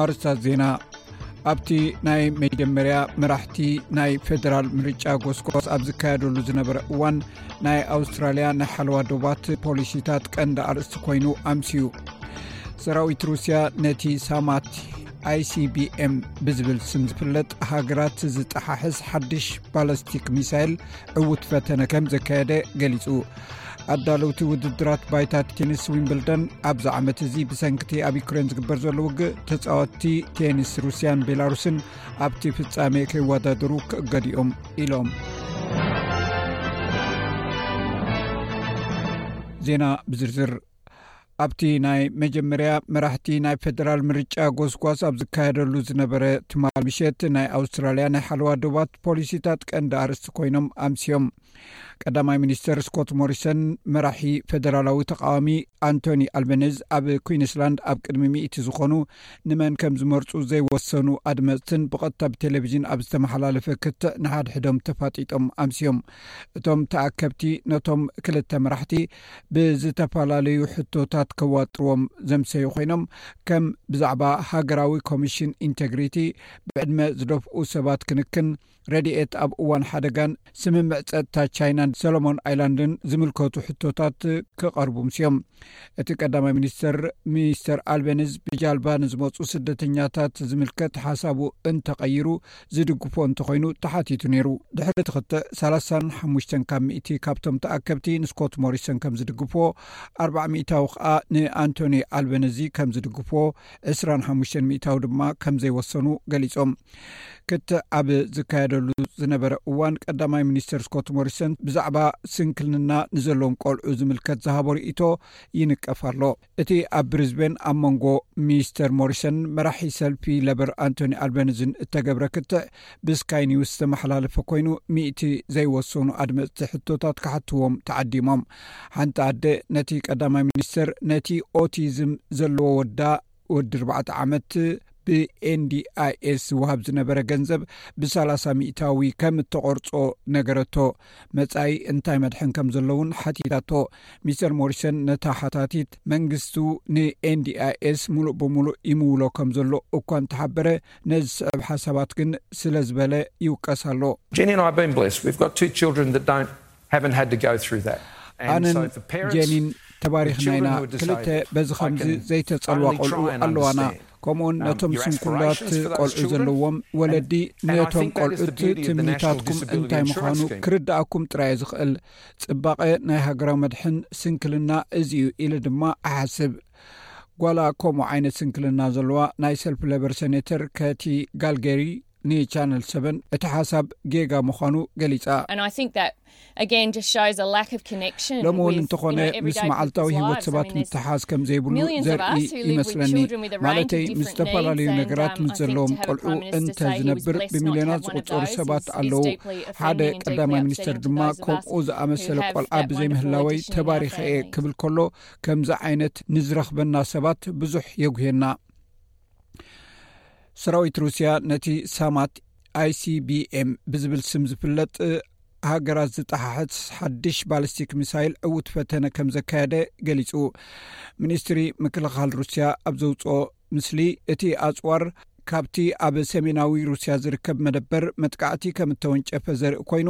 ኣርስታት ዜና ኣብቲ ናይ መጀመርያ መራሕቲ ናይ ፌደራል ምርጫ ጎስጓስ ኣብ ዝካየደሉ ዝነበረ እዋን ናይ ኣውስትራልያ ናይ ሓለዋ ዶባት ፖሊሲታት ቀንዲ ኣርእስቲ ኮይኑ ኣምስዩ ሰራዊት ሩስያ ነቲ ሳማት ኣይሲቢኤም ብዝብል ስም ዝፍለጥ ሃገራት ዝጠሓሕስ ሓድሽ ባላስቲክ ሚሳይል ዕውት ፈተነ ከም ዘካየደ ገሊጹ ኣዳለውቲ ውድድራት ባይታት ቴኒስ ዊንብልደን ኣብዚ ዓመት እዚ ብሰንኪቲ ኣብ ዩክሬን ዝግበር ዘሎ ውግእ ተፃወቲ ቴኒስ ሩስያን ቤላሩስን ኣብቲ ፍፃሜ ከይወዳደሩ ክእገዲኦም ኢሎም ዜና ብዝርዝር ኣብቲ ናይ መጀመርያ መራሕቲ ናይ ፌደራል ምርጫ ጎስጓስ ኣብ ዝካየደሉ ዝነበረ ትማል ምሸት ናይ ኣውስትራልያ ናይ ሓለዋ ዶባት ፖሊሲታት ቀንዲ ኣርስቲ ኮይኖም ኣምስዮም ቀዳማይ ሚኒስተር ስኮት ሞሪሰን መራሒ ፌደራላዊ ተቃዋሚ ኣንቶኒ ኣልበነዝ ኣብ ኩንስላንድ ኣብ ቅድሚ ሚእቲ ዝኾኑ ንመን ከም ዝመርፁ ዘይወሰኑ ኣድመፅትን ብቐጥታ ብቴሌቭዥን ኣብ ዝተመሓላለፈ ክትዕ ንሓድሕዶም ተፋጢጦም ኣምስዮም እቶም ተኣከብቲ ነቶም ክልተ መራሕቲ ብዝተፈላለዩ ሕቶታት ከዋጥርዎም ዘምሰዩ ኮይኖም ከም ብዛዕባ ሃገራዊ ኮሚሽን ኢንተግሪቲ፣ ብዕድመ ዝደፍኡ ሰባት ክንክን፣ ረድኤት ኣብ እዋን ሓደጋን ስምምዕ ጸጥታ ቻይናን ሰሎሞን ኣይላንድን ዝምልከቱ ሕቶታት ክቐርቡ ምስዮም። እቲ ቀዳማይ ሚኒስተር ሚስተር ኣልቤንዝ ብጃልባ ንዝመጹ ስደተኛታት ዝምልከት ሓሳቡ እንተቐይሩ ዝድግፎ እንተኾይኑ ተሓቲቱ ነይሩ ድሕሪ ትኽተ ሳላሳን ሓሙሽተን ካብ ሚእቲ ካብቶም ተኣከብቲ ንስኮት ሞሪሰን ከም ዝድግፍዎ ኣርባዕ ሚእታዊ ከኣ ንኣንቶኒ ኣልበነዚ ከም ዝድግፍዎ ዕስራን ሓሙሽተን ሚእታዊ ድማ ከም ዘይወሰኑ ገሊፆም ክት ኣብ ዝካየደሉ ዝነበረ እዋን ቀዳማይ ሚኒስትር ስኮት ሞሪሰን ብዛዕባ ስንክልንና ንዘለዎም ቆልዑ ዝምልከት ዝሃቦ ርእቶ ይንቀፍ ኣሎ እቲ ኣብ ብሪዝቤን ኣብ መንጎ ሚስተር ሞሪሰንን መራሒ ሰልፊ ለበር ኣንቶኒ ኣልበንዝን እተገብረ ክትዕ ብስካይ ኒውስ ዝተመሓላለፈ ኮይኑ ሚእቲ ዘይወሰኑ ኣድመፅቲ ሕቶታት ክሓትዎም ተዓዲሞም ሓንቲ ኣደ ነቲ ቀዳማይ ሚኒስተር ነቲ ኦቲዝም ዘለዎ ወዳ ወዲ ኣርባዕተ ዓመት ብኤንዲኣይኤስ ዝውሃብ ዝነበረ ገንዘብ ብሰላሳ ሚእታዊ ከም እተቖርፆ ነገረቶ መፃኢ እንታይ መድሕን ከም ዘሎ እውን ሓቲታቶ ሚስተር ሞሪሰን ነታ ሓታቲት መንግስቱ ንኤንዲኣይኤስ ሙሉእ ብምሉእ ይምውሎ ከም ዘሎ እኳ እንተሓበረ ነዝስዕብ ሓሳባት ግን ስለ ዝበለ ይውቀስ ኣሎ ኣነን ጀኒን ተባሪኽና ኢና ክልተ በዚ ከምዚ ዘይተፀልዋ ቆልዑ ኣለዋና ከምኡውን ነቶም ስንኩላት ቆልዑ ዘለዎም ወለዲ ነቶም ቆልዑት ትምኒታትኩም እንታይ ምዃኑ ክርድኣኩም ጥራይ ዝኽእል ጽባቐ ናይ ሃገራዊ መድሕን ስንክልና እዚ እዩ ኢለ ድማ እሓስብ። ጓላ ከምኡ ዓይነት ስንክልና ዘለዋ ናይ ሰልፊ ለበር ሰኔተር ከቲ ጋልጌሪ ንቻነል ሰቨን እቲ ሓሳብ ጌጋ ምዃኑ ገሊጻ። ሎሚ እውን እንተኾነ ምስ መዓልታዊ ህይወት ሰባት ምትሓሓዝ ከም ዘይብሉ ዘርኢ ይመስለኒ። ማለተይ ምስ ዝተፈላለዩ ነገራት ምስ ዘለዎም ቆልዑ እንተ ዝነብር ብሚልዮናት ዝቝጸሩ ሰባት ኣለዉ። ሓደ ቀዳማይ ሚኒስተር ድማ ከምኡ ዝኣመሰለ ቆልዓ ብዘይምህላወይ ተባሪኸ እየ ክብል ከሎ ከምዚ ዓይነት ንዝረኽበና ሰባት ብዙሕ የጉህየና ሰራዊት ሩስያ ነቲ ሳማት ኣይሲቢኤም ብዝብል ስም ዝፍለጥ ሃገራት ዝጠሓሕት ሓድሽ ባለስቲክ ሚሳይል ዕውት ፈተነ ከም ዘካየደ ገሊጹ ሚኒስትሪ ምክልኻል ሩስያ ኣብ ዘውፅኦ ምስሊ እቲ ኣጽዋር ካብቲ ኣብ ሰሜናዊ ሩስያ ዝርከብ መደበር መጥቃዕቲ ከም እተወንጨፈ ዘርኢ ኮይኑ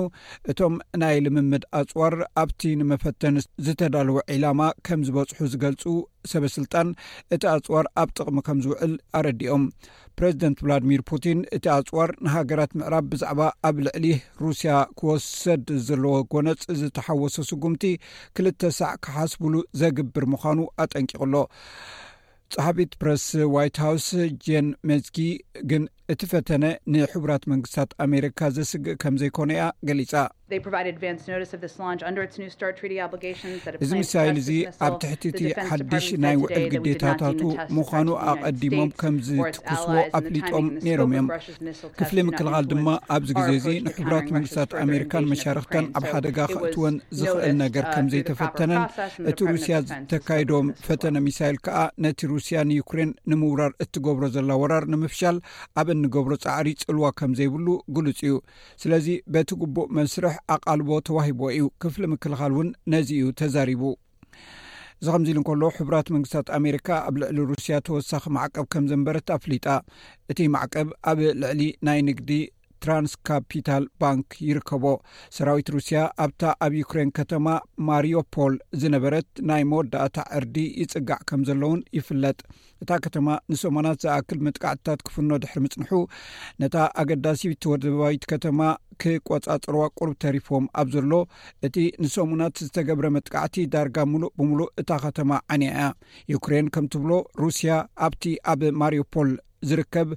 እቶም ናይ ልምምድ ኣጽዋር ኣብቲ ንመፈተን ዝተዳለወ ዒላማ ከም ዝበጽሑ ዝገልጹ ሰበስልጣን እቲ ኣጽዋር ኣብ ጥቕሚ ከም ዝውዕል ኣረዲኦም ፕሬዚደንት ቭላድሚር ፑቲን እቲ ኣጽዋር ንሃገራት ምዕራብ ብዛዕባ ኣብ ልዕሊ ሩስያ ክወሰድ ዘለዎ ጎነፅ ዝተሓወሰ ስጉምቲ ክልተ ሳዕ ክሓስብሉ ዘግብር ምዃኑ ኣጠንቂቑ ኣሎ ጸሓፊት ፕረስ ዋይት ሃውስ ጄን ሜዝጊ ግን እቲ ፈተነ ንሕቡራት መንግስታት ኣሜሪካ ዘስግእ ከም ዘይኮነ እያ ገሊጻ። እዚ ሚሳይል እዚ ኣብ ትሕቲ እቲ ሓድሽ ናይ ውዕል ግዴታታቱ ምዃኑ ኣቐዲሞም ከም ዝትኩስዎ ኣፍሊጦም ነይሮም እዮም። ክፍሊ ምክልኻል ድማ ኣብዚ ግዜ እዚ ንሕቡራት መንግስታት ኣሜሪካን መሻርክተን ኣብ ሓደጋ ክእትወን ዝኽእል ነገር ከም ዘይተፈተነን እቲ ሩስያ ዝተካይዶም ፈተነ ሚሳይል ከዓ ነቲ ሩስያ ንዩክሬን ንምውራር እትገብሮ ዘላ ወራር ንምፍሻል ኣብ እንገብሮ ፃዕሪ ፅልዋ ከም ዘይብሉ ግሉፅ እዩ ስለዚ በቲ ግቡእ መስርሕ ኣቓልቦ ተዋሂቦ እዩ ክፍሊ ምክልኻል እውን ነዚ እዩ ተዛሪቡ እዚ ከምዚ ኢሉ እንከሎ ሕቡራት መንግስታት ኣሜሪካ ኣብ ልዕሊ ሩስያ ተወሳኺ ማዕቀብ ከም ዘንበረት ኣፍሊጣ እቲ ማዕቀብ ኣብ ልዕሊ ናይ ንግዲ ትራንስ ካፒታል ባንክ ይርከቦ ሰራዊት ሩስያ ኣብታ ኣብ ዩክሬን ከተማ ማርዮፖል ዝነበረት ናይ መወዳእታ ዕርዲ ይፅጋዕ ከም ዘለውን ይፍለጥ እታ ከተማ ንሰሞናት ዝኣክል መጥቃዕትታት ክፍኖ ድሕሪ ምጽንሑ ነታ ኣገዳሲ ተወደባዊት ከተማ ክቆጻጸርዋ ቁርብ ተሪፎም ኣብ ዘሎ እቲ ንሰሙናት ዝተገብረ መጥቃዕቲ ዳርጋ ምሉእ ብምሉእ እታ ከተማ ዓንያ እያ ዩክሬን ከም ትብሎ ሩስያ ኣብቲ ኣብ ማርዮፖል ዝርከብ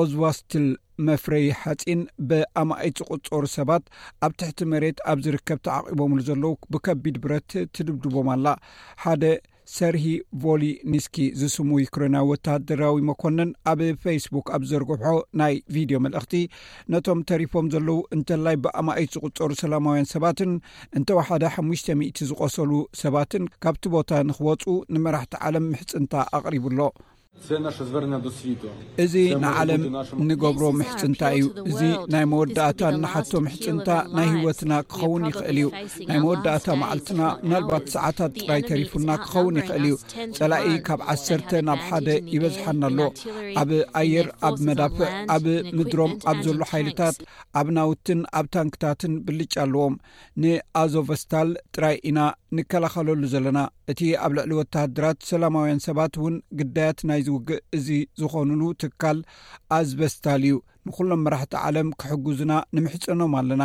ኦዝቫስትል መፍረዪ ሓፂን ብኣማኢት ዝቁፀሩ ሰባት ኣብ ትሕቲ መሬት ኣብ ዝርከብ ተዓቂቦምሉ ዘለዉ ብከቢድ ብረት ትድብድቦም ኣላ ሓደ ሰርሂ ቮሊ ኒስኪ ዝስሙ ዩክሬናዊ ወተሃደራዊ መኮነን ኣብ ፌስቡክ ኣብ ዘርግሖ ናይ ቪድዮ መልእኽቲ ነቶም ተሪፎም ዘለዉ እንተላይ ብኣማኢት ዝቁፀሩ ሰላማውያን ሰባትን እንተወሓደ 500 ዝቆሰሉ ሰባትን ካብቲ ቦታ ንክወፁ ንመራሕቲ ዓለም ምሕፅንታ ኣቕሪቡ ኣሎ እዚ ንዓለም እንገብሮ ምሕፅንታ እዩ እዚ ናይ መወዳእታ እንሓቶ ምሕፅንታ ናይ ሂወትና ክኸውን ይኽእል እዩ ናይ መወዳእታ መዓልትና ምናልባት ሰዓታት ጥራይ ተሪፉና ክኸውን ይኽእል እዩ ፀላኢ ካብ ዓሰርተ ናብ ሓደ ይበዝሓና ኣሎ ኣብ ኣየር ኣብ መዳፍዕ ኣብ ምድሮም ኣብ ዘሎ ሓይልታት ኣብ ናውትን ኣብ ታንክታትን ብልጫ ኣለዎም ንኣዞቨስታል ጥራይ ኢና ንከላኸለሉ ዘለና እቲ ኣብ ልዕሊ ወተሃደራት ሰላማውያን ሰባት እውን ግዳያት ናይ ዝውግእ እዚ ዝኾኑሉ ትካል ኣዝቨስታል እዩ ንኩሎም መራሕቲ ዓለም ክሕግዙና ንምሕፀኖም ኣለና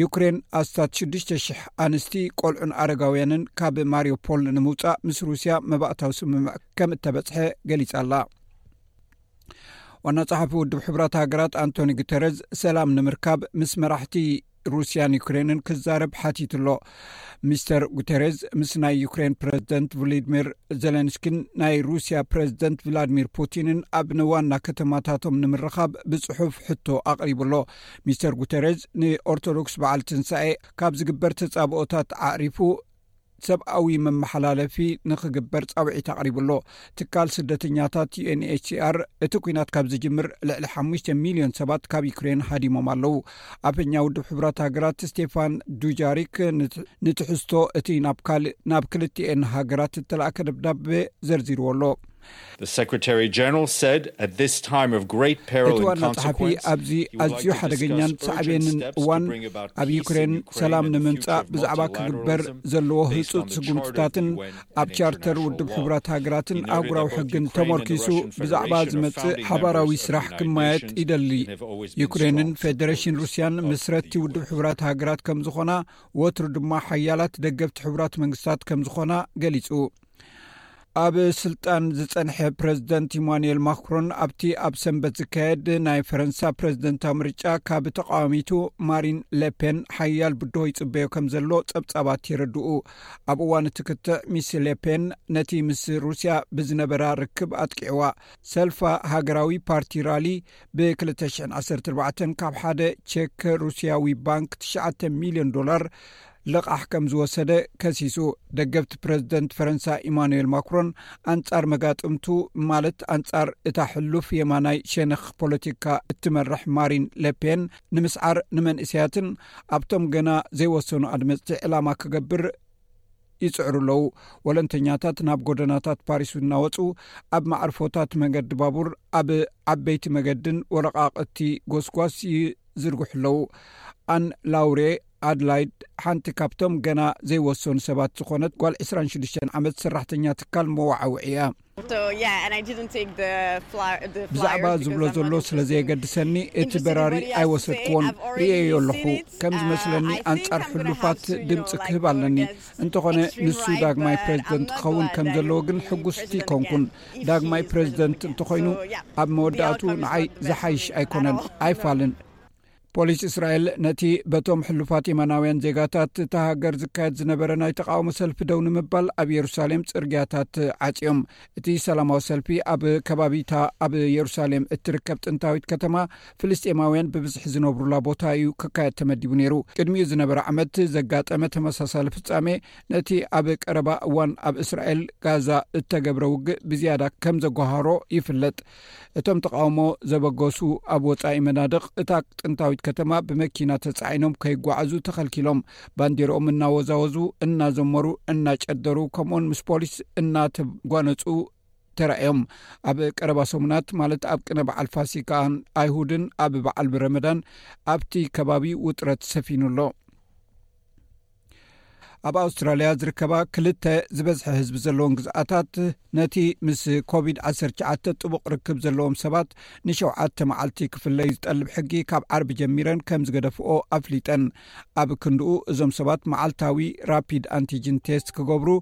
ዩክሬን ኣስታት 6,00 ኣንስቲ ቆልዑን ኣረጋውያንን ካብ ማርዮፖል ንምውፃእ ምስ ሩስያ መባእታዊ ስምምዕ ከም እተበፅሐ ገሊፃ ኣላ ዋና ፀሓፊ ውድብ ሕብራት ሃገራት ኣንቶኒ ግተረዝ ሰላም ንምርካብ ምስ መራሕቲ ሩስያን ዩክሬንን ክዛረብ ሓቲቱ ኣሎ ሚስተር ጉተረዝ ምስ ናይ ዩክሬን ፕረዚደንት ቭሊድሚር ዘለንስኪን ናይ ሩስያ ፕረዚደንት ቭላድሚር ፑቲንን ኣብ ንዋና ከተማታቶም ንምርኻብ ብፅሑፍ ሕቶ ኣቕሪቡ ኣሎ ሚስተር ጉተረዝ ንኦርቶዶክስ በዓል ትንሳኤ ካብ ዝግበር ተፃብኦታት ኣዕሪፉ ሰብኣዊ መመሓላለፊ ንክግበር ፃውዒት ኣቕሪቡ ኣሎ ትካል ስደተኛታት ዩንችር እቲ ኩናት ካብ ዝጅምር ልዕሊ ሓሙሽ ሚሊዮን ሰባት ካብ ዩክሬን ሃዲሞም ኣለው ኣፈኛ ውድብ ሕብራት ሃገራት ስቴፋን ዱጃሪክ ንትሕዝቶ እቲ ናብ ካልእ ናብ ክልትኤን ሃገራት እተላእከ ደብዳቤ ዘርዚርዎ ኣሎ እቲ ዋና ጸሓፊ ኣብዚ ኣዝዩ ሓደገኛን ሳዕቤንን እዋን ኣብ ዩክሬን ሰላም ንምምጻእ ብዛዕባ ክግበር ዘለዎ ህፁፅ ስጉምትታትን ኣብ ቻርተር ውድብ ሕቡራት ሃገራትን ኣህጉራዊ ሕግን ተመርኪሱ ብዛዕባ ዝመፅእ ሓባራዊ ስራሕ ክማየጥ ይደሊ ዩክሬንን ፌደሬሽን ሩስያን ምስረቲ ውድብ ሕቡራት ሃገራት ከም ዝኾና ወትሩ ድማ ሓያላት ደገፍቲ ሕቡራት መንግስታት ከም ዝኾና ገሊፁ ኣብ ስልጣን ዝፀንሐ ፕረዚደንት ኢማንኤል ማክሮን ኣብቲ ኣብ ሰንበት ዝካየድ ናይ ፈረንሳ ፕረዚደንታዊ ምርጫ ካብ ተቃዋሚቱ ማሪን ሌፔን ሓያል ብድሆ ይፅበዮ ከም ዘሎ ፀብፃባት የረድኡ ኣብ እዋን እቲ ክትዕ ሚስ ሌፔን ነቲ ምስ ሩስያ ብዝነበራ ርክብ ኣጥቂዕዋ ሰልፋ ሃገራዊ ፓርቲ ራሊ ብ214 ካብ ሓደ ቼክ ሩስያዊ ባንክ 9 ሚልዮን ዶላር ልቓሕ ከም ዝወሰደ ከሲሱ። ደገፍቲ ፕረዚደንት ፈረንሳ ኢማኑኤል ማክሮን ኣንጻር መጋጥምቱ ማለት ኣንጻር እታ ሕሉፍ የማናይ ሸነኽ ፖለቲካ እትመርሕ ማሪን ለፔን ንምስዓር ንመንእሰያትን ኣብቶም ገና ዘይወሰኑ ኣድመጽቲ ዕላማ ክገብር ይጽዕሩ ኣለዉ። ወለንተኛታት ናብ ጎደናታት ፓሪስ እናወጹ ኣብ ማዕርፎታት መገዲ ባቡር ኣብ ዓበይቲ መገድን ወረቓቕቲ ጎስጓስ ይዝርግሑ ኣለዉ። ኣን ላውሬ ኣድላይድ ሓንቲ ካብቶም ገና ዘይወሰኑ ሰባት ዝኾነት ጓል 26 ዓመት ሰራሕተኛ ትካል መዋዓውዒ እያ ብዛዕባ ዝብሎ ዘሎ ስለ ዘየገድሰኒ እቲ በራሪ ኣይወሰድክዎን ርእየዮ ኣለኹ ከም ዝመስለኒ uh, ኣንጻር ሕሉፋት ድምፂ ክህብ ኣለኒ እንተኾነ ንሱ ዳግማይ uh, ፕረዚደንት ክኸውን ከም ዘለዎ ግን ሕጉስቲ ኮንኩን ዳግማይ ፕረዚደንት እንተኾይኑ ኣብ መወዳእቱ ንዓይ ዝሓይሽ ኣይኮነን ኣይፋልን ፖሊስ እስራኤል ነቲ በቶም ሕሉፋት የማናውያን ዜጋታት እታ ሃገር ዝካየድ ዝነበረ ናይ ተቃውሞ ሰልፊ ደው ንምባል ኣብ የሩሳሌም ፅርግያታት ዓፅዮም እቲ ሰላማዊ ሰልፊ ኣብ ከባቢታ ኣብ የሩሳሌም እትርከብ ጥንታዊት ከተማ ፍልስጤማውያን ብብዝሒ ዝነብሩላ ቦታ እዩ ክካየድ ተመዲቡ ነይሩ ቅድሚኡ ዝነበረ ዓመት ዘጋጠመ ተመሳሳሊ ፍፃሜ ነቲ ኣብ ቀረባ እዋን ኣብ እስራኤል ጋዛ እተገብረ ውግእ ብዝያዳ ከም ዘጓሃሮ ይፍለጥ እቶም ተቓውሞ ዘበገሱ ኣብ ወጻኢ መናድቕ እታ ጥንታዊት ከተማ ብመኪና ተጻዒኖም ከይጓዓዙ ተኸልኪሎም ባንዲሮኦም እናወዛወዙ እናዘመሩ እናጨደሩ ከምኡን ምስ ፖሊስ እናተጓነጹ ተራእዮም ኣብ ቀረባ ሰሙናት ማለት ኣብ ቅነ በዓል ፋሲካን ኣይሁድን ኣብ በዓል ብረመዳን ኣብቲ ከባቢ ውጥረት ሰፊኑ ኣሎ ኣብ ኣውስትራልያ ዝርከባ ክልተ ዝበዝሐ ህዝቢ ዘለዎም ግዝኣታት ነቲ ምስ ኮቪድ 19 ጥቡቕ ርክብ ዘለዎም ሰባት ንሸውዓተ መዓልቲ ክፍለዩ ዝጠልብ ሕጊ ካብ ዓርቢ ጀሚረን ከም ዝገደፍኦ ኣፍሊጠን ኣብ ክንድኡ እዞም ሰባት መዓልታዊ ራፒድ ኣንቲጅን ቴስት ክገብሩ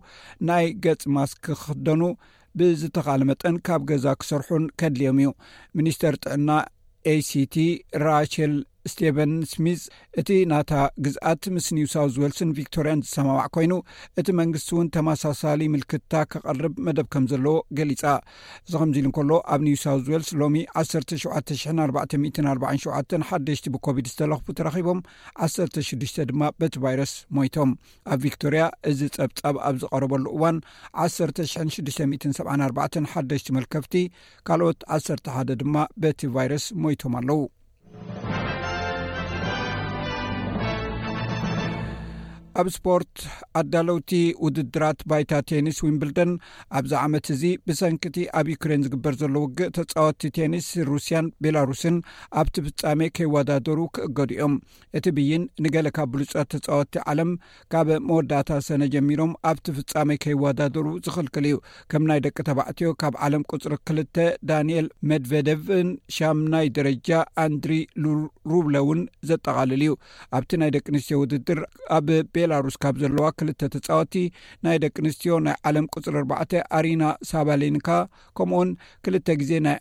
ናይ ገጽ ማስክ ክክደኑ ብዝተኻለ መጠን ካብ ገዛ ክሰርሑን ከድልዮም እዩ ሚኒስተር ጥዕና ኤሲቲ ራቸል ስቴቨን ስሚዝ እቲ ናታ ግዝኣት ምስ ኒው ሳውዝ ወልስን ቪክቶርያን ዝሰማማዕ ኮይኑ እቲ መንግስቲ እውን ተመሳሳሊ ምልክታ ከቐርብ መደብ ከም ዘለዎ ገሊፃ እዚ ከምዚ ኢሉ እንከሎ ኣብ ኒው ሳውዝ ወልስ ሎሚ 17447 ሓደሽቲ ብኮቪድ ዝተለኽፉ ተረኺቦም 16 ድማ በቲ ቫይረስ ሞይቶም ኣብ ቪክቶርያ እዚ ፀብፃብ ኣብ ዝቐረበሉ እዋን 1674 ሓደሽቲ መልከፍቲ ካልኦት 11 ድማ በቲ ቫይረስ ሞይቶም ኣለው ኣብ ስፖርት ኣዳለውቲ ውድድራት ባይታ ቴኒስ ዊምብልደን ኣብዚ ዓመት እዚ ብሰንኪቲ ኣብ ዩክሬን ዝግበር ዘሎ ውግእ ተፃወቲ ቴኒስ ሩስያን ቤላሩስን ኣብቲ ፍፃሜ ከይወዳደሩ ክእገዱ እዮም እቲ ብይን ንገለ ካብ ብሉፃት ተፃወቲ ዓለም ካብ መወዳእታ ሰነ ጀሚሮም ኣብቲ ፍጻሜ ከይወዳደሩ ዝኽልክል እዩ። ከም ናይ ደቂ ተባዕትዮ ካብ ዓለም ቁጽሪ ክልተ ዳንኤል መድቨደቭን ሻምናይ ደረጃ ኣንድሪ ሩብለውን ዘጠቓልል እዩ። ኣብቲ ናይ ደቂ ኣንስትዮ ውድድር ኣብ ቤላሩስ ካብ ዘለዋ ክልተ ተጻወቲ ናይ ደቂ ኣንስትዮ ናይ ዓለም ቁጽሪ ኣርባዕተ ኣሪና ሳባሌንካ ከምኡውን ክልተ ግዜ ናይ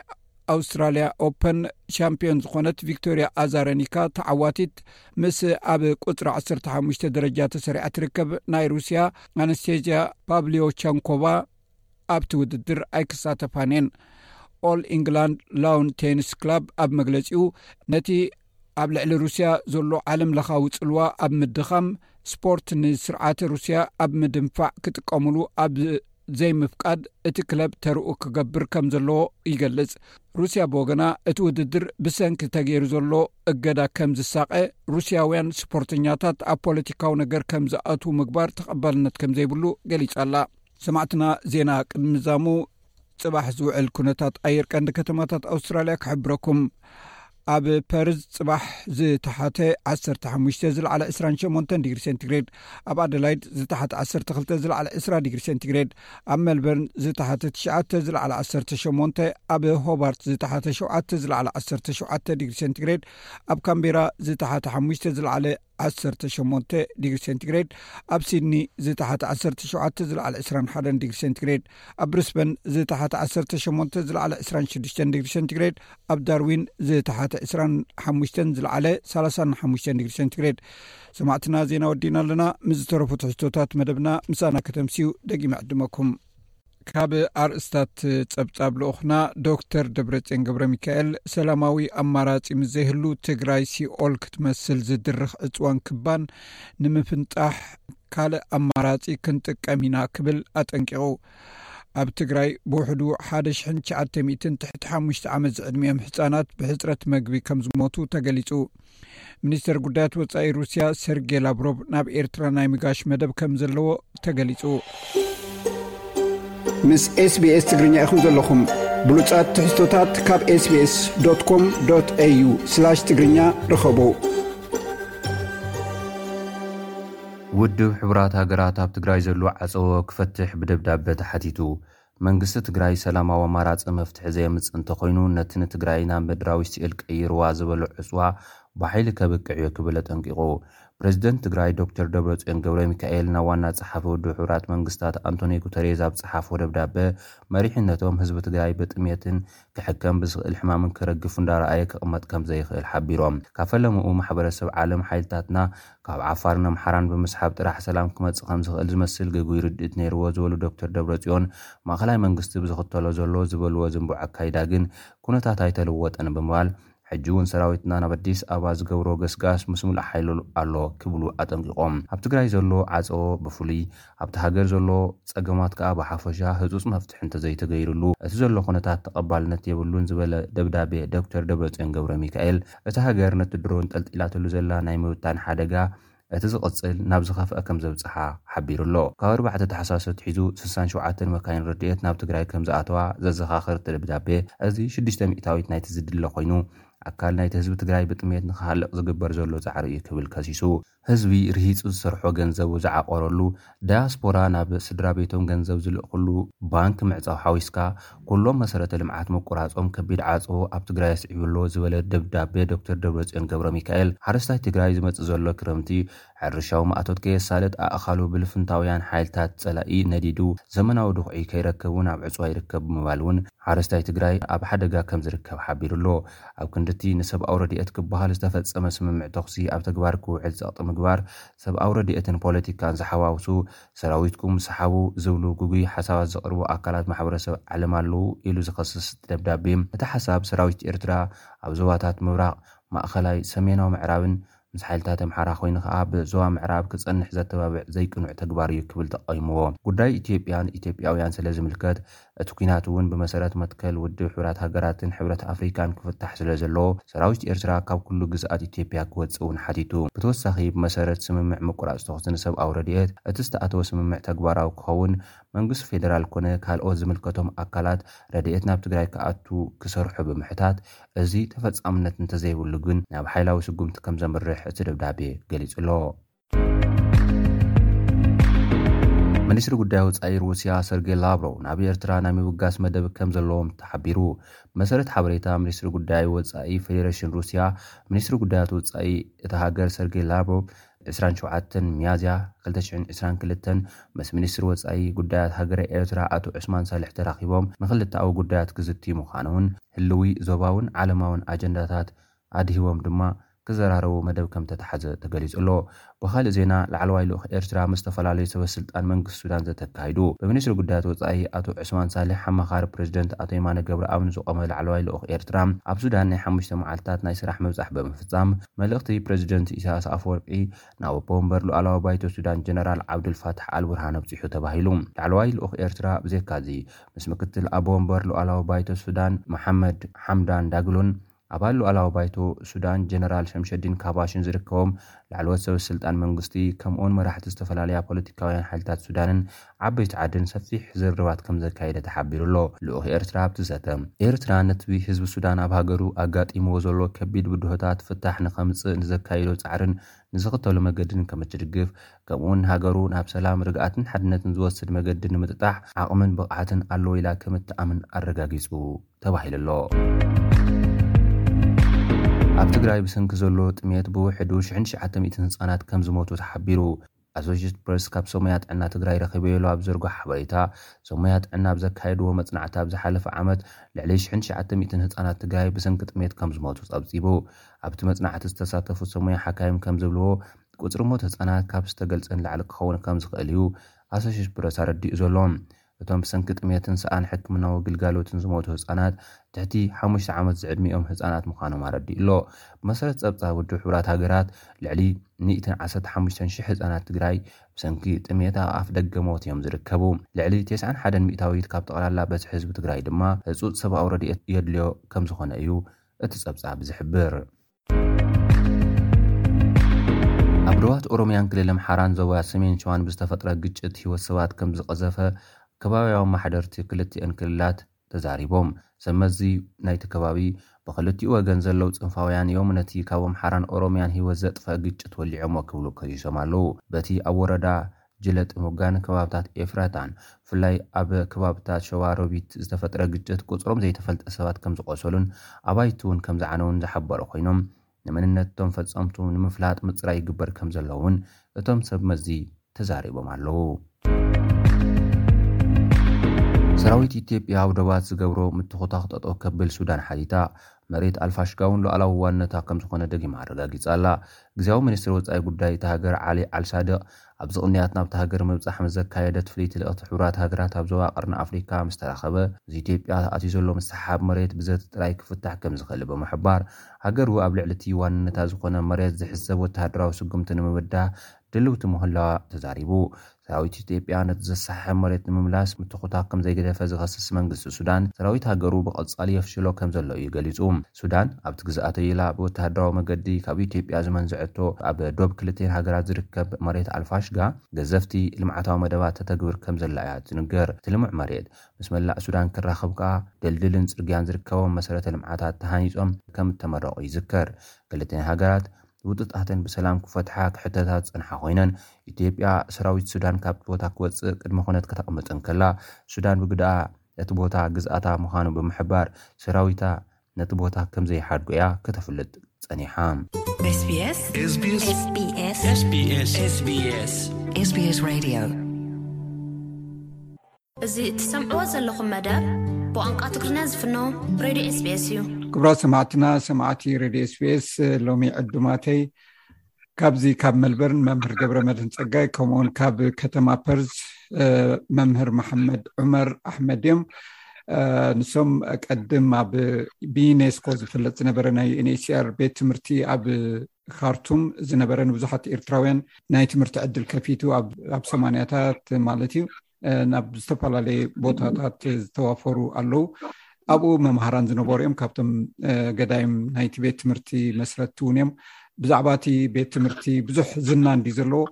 ኣውስትራልያ ኦፐን ሻምፒዮን ዝኾነት ቪክቶርያ ኣዛረኒካ ተዓዋቲት ምስ ኣብ ቁፅሪ 15 ደረጃ ተሰሪዓ ትርከብ ናይ ሩስያ ኣነስቴዝያ ፓብልዮ ቻንኮቫ ኣብቲ ውድድር ኣይክሳተፋን እየን ኦል ኢንግላንድ ላውን ቴኒስ ክላብ ኣብ መግለፂኡ ነቲ ኣብ ልዕሊ ሩስያ ዘሎ ዓለም ለኻዊ ፅልዋ ኣብ ምድኻም ስፖርት ንስርዓት ሩስያ ኣብ ምድንፋዕ ክጥቀምሉ ኣብ ዘይምፍቃድ እቲ ክለብ ተርኡ ክገብር ከም ዘለዎ ይገልፅ ሩስያ ብወገና እቲ ውድድር ብሰንኪ ተገይሩ ዘሎ እገዳ ከም ዝሳቀ ሩስያውያን ስፖርተኛታት ኣብ ፖለቲካዊ ነገር ከም ዝኣትዉ ምግባር ተቐባልነት ከም ዘይብሉ ገሊፃ ኣላ ሰማዕትና ዜና ቅድሚ ምዛሙ ፅባሕ ዝውዕል ኩነታት ኣየር ቀንዲ ከተማታት ኣውስትራልያ ክሕብረኩም ኣብ ፐርዝ ፅባሕ ዝተሓተ 15 ዝለዓለ 28 ዲግሪ ሴንቲግሬድ ኣብ ኣደላይድ ዝተሓተ 12 ዝለዓለ 20 ዲግሪ ሴንቲግሬድ ኣብ ሜልበርን ዝተሓተ ትሽዓ ዝለዓለ 18 ኣብ ሆባርት ዝተሓተ ሸውዓ ዝለዓለ 17 ዲግሪ ሴንቲግሬድ ኣብ ካምቤራ ዝተሓተ ሓሙሽ ዝለዓለ ዓሰርተ ሸሞንተ ዲግሪ ሴንቲግሬድ ኣብ ሲድኒ ዝተሓቲ ዓሰርተ ሸውዓተ ዝለዓለ ዕስራን ሓደን ዲግሪ ሴንቲግሬድ ኣብ ብሪስበን ዝተሓቲ ዓሰርተ ሸሞንተ ዝለዓለ ዕስራን ሽዱሽተን ዲግሪ ሴንቲግሬድ ኣብ ዳርዊን ዝተሓቲ ዕስራን ሓሙሽተን ዝለዓለ ሳላሳን ሓሙሽተን ዲግሪ ሴንቲግሬድ ሰማዕትና ዜና ወዲና ኣለና ምስ ዝተረፉ ትሕዝቶታት መደብና ምሳና ከተምስዩ ደጊመ ዕድመኩም ካብ ኣርእስታት ጸብጻብ ልኡኽና ዶክተር ደብረጼን ገብረ ሚካኤል ሰላማዊ ኣማራጺ ምስ ዘይህሉ ትግራይ ሲኦል ክትመስል ዝድርኽ ዕፅዋን ክባን ንምፍንጣሕ ካልእ ኣማራጺ ክንጥቀም ኢና ክብል ኣጠንቂቑ ኣብ ትግራይ ብውሕዱ 1ሸ9 ትሕቲ ሓሙሽተ ዓመት ዝዕድሚኦም ሕፃናት ብሕፅረት መግቢ ከም ዝሞቱ ተገሊፁ ሚኒስተር ጉዳያት ወፃኢ ሩስያ ሰርጌ ላብሮቭ ናብ ኤርትራ ናይ ምጋሽ መደብ ከም ዘለዎ ተገሊፁ ምስ ስbስ ትግርኛ ኢኹም ዘለኹም ብሉፃት ትሕዝቶታት ካብ ስbስ ኮም au ትግርኛ ርኸቡ ውድብ ሕቡራት ሃገራት ኣብ ትግራይ ዘሉ ዓፀዎ ክፈትሕ ብደብዳበ ተሓቲቱ መንግስቲ ትግራይ ሰላማዊ ኣማራፂ መፍትሒ ዘየምፅእ እንተኾይኑ ነቲ ንትግራይ ናብ ምድራዊ ሲኦል ቀይርዋ ዝበሎ ዕፅዋ ብሓይሊ ከብቅዕ እዩ ክብል ኣጠንቂቑ። ፕረዚደንት ትግራይ ዶክተር ደብረፅዮን ገብረሚካኤል ናብ ዋና ፀሓፊ ውድብ ሕቡራት መንግስታት ኣንቶንዮ ጉተሬዝ ኣብ ፀሓፎ ደብዳበ መሪሕነቶም ህዝቢ ትግራይ ብጥምየትን ክሕከም ብዝኽእል ሕማምን ክረግፍ እንዳረኣየ ክቕመጥ ከምዘይኽእል ሓቢሮም። ካብ ፈለምኡ ማሕበረሰብ ዓለም ሓይልታትና ካብ ዓፋርን ኣምሓራን ብምስሓብ ጥራሕ ሰላም ክመፅእ ከምዝኽእል ዝመስል ግጉይ ርድኢት ነይርዎ ዝበሉ ዶክተር ደብረፅዮን ማእኸላይ መንግስቲ ብዝኽተሎ ዘሎ ዝበልዎ ዝንቡዕ ኣካይዳ ግን ኩነታት ኣይተለወጠን ብምባል ሕጂ እውን ሰራዊትና ናብ ኣዲስ ኣበባ ዝገብሮ ገስጋስ ምስ ሙሉእ ሓይሉ ኣሎ ክብሉ ኣጠንቂቖም። ኣብ ትግራይ ዘሎ ዓፀቦ ብፍሉይ፣ ኣብታ ሃገር ዘሎ ፀገማት ከዓ ብሓፈሻ ህፁፅ መፍትሒ እንተዘይተገይርሉ እቲ ዘሎ ኩነታት ተቐባልነት የብሉን ዝበለ ደብዳቤ ዶክተር ደብረፅዮን ገብረሚካኤል እታ ሃገር ነቲ ድሮን ጠልጢላትሉ ዘላ ናይ ምብታን ሓደጋ እቲ ዝቕጽል ናብ ዝኸፍኣ ከም ዘብጽሓ ሓቢሩ'ሎ። ካብ ኣርባዕተ ታሕሳስ ኣትሒዙ ስሳን ሸውዓተን መካይን ረድኤት ናብ ትግራይ ከም ዝኣተዋ ዘዘኻኽር እቲ ደብዳቤ፣ እዚ ሽዱሽተ ሚእታዊት ናይቲ ዝድለ ኮይኑ፣ ኣካል ናይቲ ህዝቢ ትግራይ ብጥሜት ንኽሃልቕ ዝግበር ዘሎ ጻዕሪ'ዩ ክብል ከሲሱ። ህዝቢ ርሂጹ ዝሰርሖ ገንዘቡ ዝዓቖረሉ፣ ዳያስፖራ ናብ ስድራቤቶም ገንዘብ ዝልእኽሉ ባንክ ምዕጻው ሓዊስካ ኩሎም መሰረተ ልምዓት ምቁራጾም ከቢድ ዓጾ ኣብ ትግራይ ኣስዒቡ ኣሎ ዝበለ ደብዳቤ ዶክተር ደብረጽዮን ገብረሚካኤል ሓረስታይ ትግራይ ዝመጽእ ዘሎ ክረምቲ ሕርሻዊ ማእቶት ከየሳልጥ ኣእኻሉ ብልፍንታውያን ሓይልታት ጸላኢ ነዲዱ ዘመናዊ ድኹዒ ከይረከቡ ናብ ዕጽዋ ይርከብ ብምባል እውን ሓረስታይ ትግራይ ኣብ ሓደጋ ከምዝርከብ ሓቢሩ ኣሎ። ኣብ ክንድቲ ንሰብኣዊ ረድኤት ክበሃል ዝተፈጸመ ስምምዕ ተኹሲ ኣብ ተግባር ክውዕል ጸቕጢ ምግባር ሰብኣዊ ረድኤትን ፖለቲካን ዝሓዋውሱ ሰራዊትኩም ስሓቡ ዝብሉ ግጉይ ሓሳባት ዘቕርቡ ኣካላት ማሕበረሰብ ዓለም ኣለዉ ኢሉ ዝኸስስ እቲ ደብዳቤ፣ እቲ ሓሳብ ሰራዊት ኤርትራ ኣብ ዞባታት ምብራቕ፣ ማእኸላይ፣ ሰሜናዊ ምዕራብን ምስ ሓይልታት ኣምሓራ ኮይኑ ከኣ ብ ዞባ ምዕራብ ክጸንሕ ዘተባብዕ ዘይቅኑዕ ተግባር እዩ ክብል ተቓዊምዎ። ጉዳይ ኢትዮጵያን ኢትዮጵያውያን ስለዝምልከት እቲ ኲናት እውን ብመሰረት መትከል ውድብ ሕቡራት ሃገራትን ሕብረት ኣፍሪካን ክፍታሕ ስለ ዘለዎ ሰራዊት ኤርትራ ካብ ኩሉ ግዝኣት ኢትዮጵያ ክወፅእ እውን ሓቲቱ። ብተወሳኺ ብመሰረት ስምምዕ ምቁራፅ ተኹሲ ንሰብኣዊ ረድኤት እቲ ዝተኣተወ ስምምዕ ተግባራዊ ክኸውን መንግስቲ ፌደራል ኮነ ካልኦት ዝምልከቶም ኣካላት ረድኤት ናብ ትግራይ ክኣቱ ክሰርሑ ብምሕታት እዚ ተፈፃምነት እንተዘይብሉ ግን ናብ ሓይላዊ ስጉምቲ ከምዘምርሕ እቲ ደብዳቤ ገሊፁ ኣሎ። ሚኒስትሪ ጉዳይ ወፃኢ ሩሲያ ሰርጌይ ላቭሮቭ ናብ ኤርትራ ናይ ምብጋስ መደብ ከም ዘለዎም ተሓቢሩ። ብመሰረት ሓበሬታ ሚኒስትሪ ጉዳይ ወፃኢ ፌዴሬሽን ሩሲያ፣ ሚኒስትሪ ጉዳያት ወፃኢ እታ ሃገር ሰርጌይ ላቭሮቭ ዕስራን ሸውዓተን ሚያዝያ ክልተ ሽሕን ዕስራን ክልተን ምስ ሚኒስትሪ ወፃኢ ጉዳያት ሃገረ ኤርትራ ኣቶ ዑስማን ሳልሕ ተራኺቦም ንክልተኣዊ ጉዳያት ክዝትዩ ምዃኖምን ህልዊ ዞባውን ዓለማውን ኣጀንዳታት ኣድሂቦም ድማ ክዘራረቡ መደብ ከምተታሕዘ ተገሊጹ'ሎ። ብኻልእ ዜና ላዕለዋይ ልኡኽ ኤርትራ ምስ ዝተፈላለዩ ሰበስልጣን መንግስቲ ሱዳን ዘተ ኣካይዱ። ብሚኒስትሪ ጉዳያት ወጻኢ ኣቶ ዑስማን ሳልሕ ኣማኻሪ ፕረዚደንት ኣቶ የማነ ገብረኣብ ንዝቖመ ላዕለዋይ ልኡኽ ኤርትራ ኣብ ሱዳን ናይ ሓሙሽተ መዓልታት ናይ ስራሕ ምብጻሕ ብምፍጻም መልእኽቲ ፕረዚደንት ኢሳያስ ኣፈወርቂ ናብ ኣቦወንበር ሉኣላዊ ባይቶ ሱዳን ጀነራል ዓብዱልፋታሕ ኣልቡርሃን ኣብጺሑ ተባሂሉ። ላዕለዋይ ልኡኽ ኤርትራ ብዘካ'ዚ ምስ ምክትል ኣቦወንበር ሉኣላዊ ባይቶ ሱዳን መሓመድ ሓምዳን ዳግሎን ኣባል ሉኣላዊ ባይቶ ሱዳን ጀነራል ሸምሸዲን ካባሽን ዝርከቦም ላዕለዎት ሰበስልጣን መንግስቲ ከምኡውን መራሕቲ ዝተፈላለያ ፖለቲካውያን ሓይልታት ሱዳንን ዓበይቲ ዓድን ሰፊሕ ዝርርባት ከምዘካየደ ተሓቢሩ ኣሎ። ልኡኽ ኤርትራ ኣብቲ ዘተ፣ ኤርትራ ነቲ ህዝቢ ሱዳን ኣብ ሃገሩ ኣጋጢምዎ ዘሎ ከቢድ ብድሆታት ፍታሕ ንኸምጽእ ንዘካይዶ ጻዕርን ንዝኽተሎ መገድን ከምትድግፍ ከምኡውን ንሃገሩ ናብ ሰላም፣ ርግኣትን ሓድነትን ዝወስድ መገዲ ንምጥጣሕ ዓቕምን ብቕዓትን ኣለዎ ኢላ ከምትኣምን ኣረጋጊጹ። ተባሂሉ ኣሎ። ኣብ ትግራይ ብሰንኪ ዘሎ ጥምየት ብውሕዱ ሽሕን ትሽዓተ ሚእትን ህፃናት ከምዝሞቱ ተሓቢሩ። ኣሶሼትድ ፕረስ ካብ ሰሙያ ጥዕና ትግራይ ረኺበዮ ኢሉ ኣብ ዘርጎሖ ሓበሬታ፣ ሰሙያ ጥዕና ኣብ ዘካየድዎ መፅናዕቲ ኣብ ዝሓለፈ ዓመት ልዕሊ ሽሕን ትሽዓተ ሚእትን ህፃናት ትግራይ ብሰንኪ ጥምየት ከምዝሞቱ ፀብፂቡ። ኣብቲ መፅናዕቲ ዝተሳተፉ ሰሙያ ሓካይም ከምዝብልዎ፣ ቁፅሪ ሞት ህፃናት ካብ ዝተገልፀ ንላዕሊ ክኸውን ከምዝኽእል እዩ ኣሶሼትድ ፕረስ ኣረዲኡ ዘሎ። እቶም ብሰንኪ ጥሜትን ሰኣን ሕክምናዊ ግልጋሎትን ዝሞቱ ህጻናት ትሕቲ ሓሙሽተ ዓመት ዝዕድሚኦም ህጻናት ምዃኖም ኣረዲኡ'ሎ። ብመሰረት ጸብጻብ ውድብ ሕቡራት ሃገራት፣ ልዕሊ ሚእትን ዓሰርተ ሓሙሽተን ሽሕ ህጻናት ትግራይ ብሰንኪ ጥሜት ኣብ ኣፍደገ ሞት እዮም ዝርከቡ። ልዕሊ ቴስዓን ሓደን ሚእታዊት ካብ ጠቕላላ በዝሒ ህዝቢ ትግራይ ድማ ህጹጽ ሰብኣዊ ረድኤት የድልዮ ከምዝኾነ እዩ እቲ ጸብጻብ ዝሕብር። ኣብ ዶባት ኦሮምያን ክልል ኣምሓራን ዞባ ሰሜን ሸዋን ብዝተፈጥረ ግጭት ህይወት ሰባት ከምዝቐዘፈ ከባብያዊ ኣማሓደርቲ ክልቲኤን ክልላት ተዛሪቦም። ሰብ መዚ ናይቲ ከባቢ ብክልቲኡ ወገን ዘለዉ ፅንፋውያን እዮም ነቲ ካብ ኣምሓራን ኦሮምያን ህይወት ዘጥፈኣ ግጭት ወሊዖሞ ክብሉ ከሲሶም ኣለዉ። በቲ ኣብ ወረዳ ጅለ ጥሙጋን ከባብታት ኤፍራታን ብፍላይ ኣብ ከባብታት ሸዋ ሮቢት ዝተፈጥረ ግጭት ቁፅሮም ዘይተፈልጠ ሰባት ከምዝቖሰሉን ኣባይቲ እውን ከምዝዓነዉን ዝሓበሩ ኮይኖም ንመንነት እቶም ፈፀምቱ ንምፍላጥ ምፅራይ ይግበር ከምዘሎ እውን እቶም ሰብ መዚ ተዛሪቦም ኣለዉ። ሰራዊት ኢትዮጵያ ኣብ ዶባት ዝገብሮ ምትኹታኽ ጠጠው ከብል ሱዳን ሓቲታ። መሬት ኣልፋሽጋ'ውን ሉኣላዊ ዋንነታ ከምዝኾነ ደጊማ ኣረጋጊጻ ኣላ። ግዝያዊ ሚኒስትር ወጻኢ ጉዳይ እታ ሃገር ዓሊ ዓልሳድቕ፣ ኣብዚ ቅንያት ናብታ ሃገር ምብጻሕ ምስ ዘካየደት ፍልይቲ ልእኽቲ ሕቡራት ሃገራት ኣብ ዞባ ቀርኒ ኣፍሪካ ምስ ተራኸበ፣ እዚ ኢትዮጵያ ኣትዩ ዘሎ ምስሕሓብ መሬት ብዘተ ጥራይ ክፍታሕ ከምዝኽእል ብምሕባር፣ ሃገሩ ኣብ ልዕሊ'ቲ ዋንነታ ዝኾነ መሬት ዝሕሰብ ወተሃደራዊ ስጉምቲ ንምብዳህ ድልውቲ ምህላዋ ተዛሪቡ። ሰራዊት ኢትዮጵያ ነቲ ዘሰሓሕብ መሬት ንምምላስ ምትኹታኽ ከምዘይገደፈ ዝኸስስ መንግስቲ ሱዳን፣ ሰራዊት ሃገሩ ብቐጻሊ የፍሽሎ ከምዘሎ እዩ ገሊጹ። ሱዳን ኣብቲ ግዝኣተይ ኢላ ብወተሃደራዊ መገዲ ካብ ኢትዮጵያ ዝመንዘዐቶ ኣብ ዶብ ክልቲኤን ሃገራት ዝርከብ መሬት ኣልፋሽጋ ገዘፍቲ ልምዓታዊ መደባት ተተግብር ከምዘላ እያ ትንገር። እቲ ልሙዕ መሬት ምስ መላእ ሱዳን ክራኸብ ከኣ ድልድልን ጽርግያን ዝርከቦም መሰረተ ልምዓታት ተሃኒጾም ከምእተመረቑ ይዝከር። ክልቲኤን ሃገራት ህውተታተን ብሰላም ክፈትሓ ክሕተታ ዝጸንሓ ኮይነን፣ ኢትዮጵያ ሰራዊት ሱዳን ካብቲ ቦታ ክወጽእ ቅድመ ኩነት ከተቐምጥ እንከላ፣ ሱዳን ብግደኣ፣ እቲ ቦታ ግዝኣታ ምዃኑ ብምሕባር፣ ሰራዊታ ነቲ ቦታ ከም ዘይሓድጎ'ያ ከተፍልጥ ጸኒሓ። SBS SBS SBS SBS SBS SBS Radio እዚ እትሰምዕዎ ዘለኹም መደብ ብቋንቋ ትግርኛ ዝፍኖ ሬድዮ ስቤስ እዩ ክብራት ሰማዕትና ሰማዕቲ ሬድዮ ስቤስ ሎሚ ዕዱማተይ ካብዚ ካብ መልበርን መምህር ገብረ መድህን ፀጋይ ከምኡውን ካብ ከተማ ፐርዝ መምህር መሓመድ ዑመር ኣሕመድ እዮም ንሶም ቀድም ኣብ ብዩኔስኮ ዝፍለጥ ዝነበረ ናይ ዩንኤችሲኣር ቤት ትምህርቲ ኣብ ካርቱም ዝነበረ ንብዙሓት ኤርትራውያን ናይ ትምህርቲ ዕድል ከፊቱ ኣብ ሰማንያታት ማለት እዩ ናብ ዝተፈላለየ ቦታታት ዝተዋፈሩ ኣለው ኣብኡ መምሃራን ዝነበሩ እዮም ካብቶም ገዳይም ናይቲ ቤት ትምህርቲ መስረቲ እውን እዮም ብዛዕባ እቲ ቤት ትምህርቲ ብዙሕ ዝና እንዲ ዘለዎ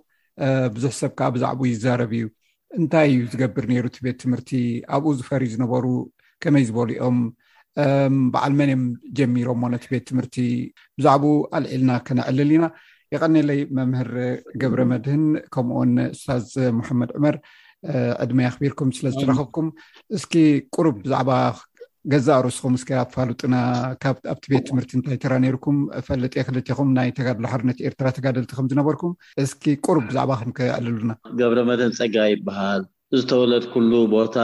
ብዙሕ ሰብ ከዓ ብዛዕባኡ ይዛረብ እዩ እንታይ እዩ ዝገብር ነይሩ እቲ ቤት ትምህርቲ ኣብኡ ዝፈርዩ ዝነበሩ ከመይ ዝበሉ እዮም በዓል መን እዮም ጀሚሮሞ ነቲ ቤት ትምህርቲ ብዛዕባኡ ኣልዒልና ከነዕልል ኢና የቀኒለይ መምህር ገብረ መድህን ከምኡውን ስታዝ ሙሓመድ ዑመር ዕድመ ኣኽቢርኩም ስለዝረኸብኩም እስኪ ቁሩብ ብዛዕባ ገዛእ ርእስኹም እስኪ ኣፋሉጥና ካብ ኣብቲ ቤት ትምህርቲ እንታይ ተራ ነይርኩም ፈልጥ የ ክልትኹም ናይ ተጋድሎ ሓርነት ኤርትራ ተጋደልቲ ከም ዝነበርኩም እስኪ ቁሩብ ብዛዕባኹም ከዕልሉና ገብረ መድህን ፀጋ ይበሃል ዝተወለድኩሉ ቦታ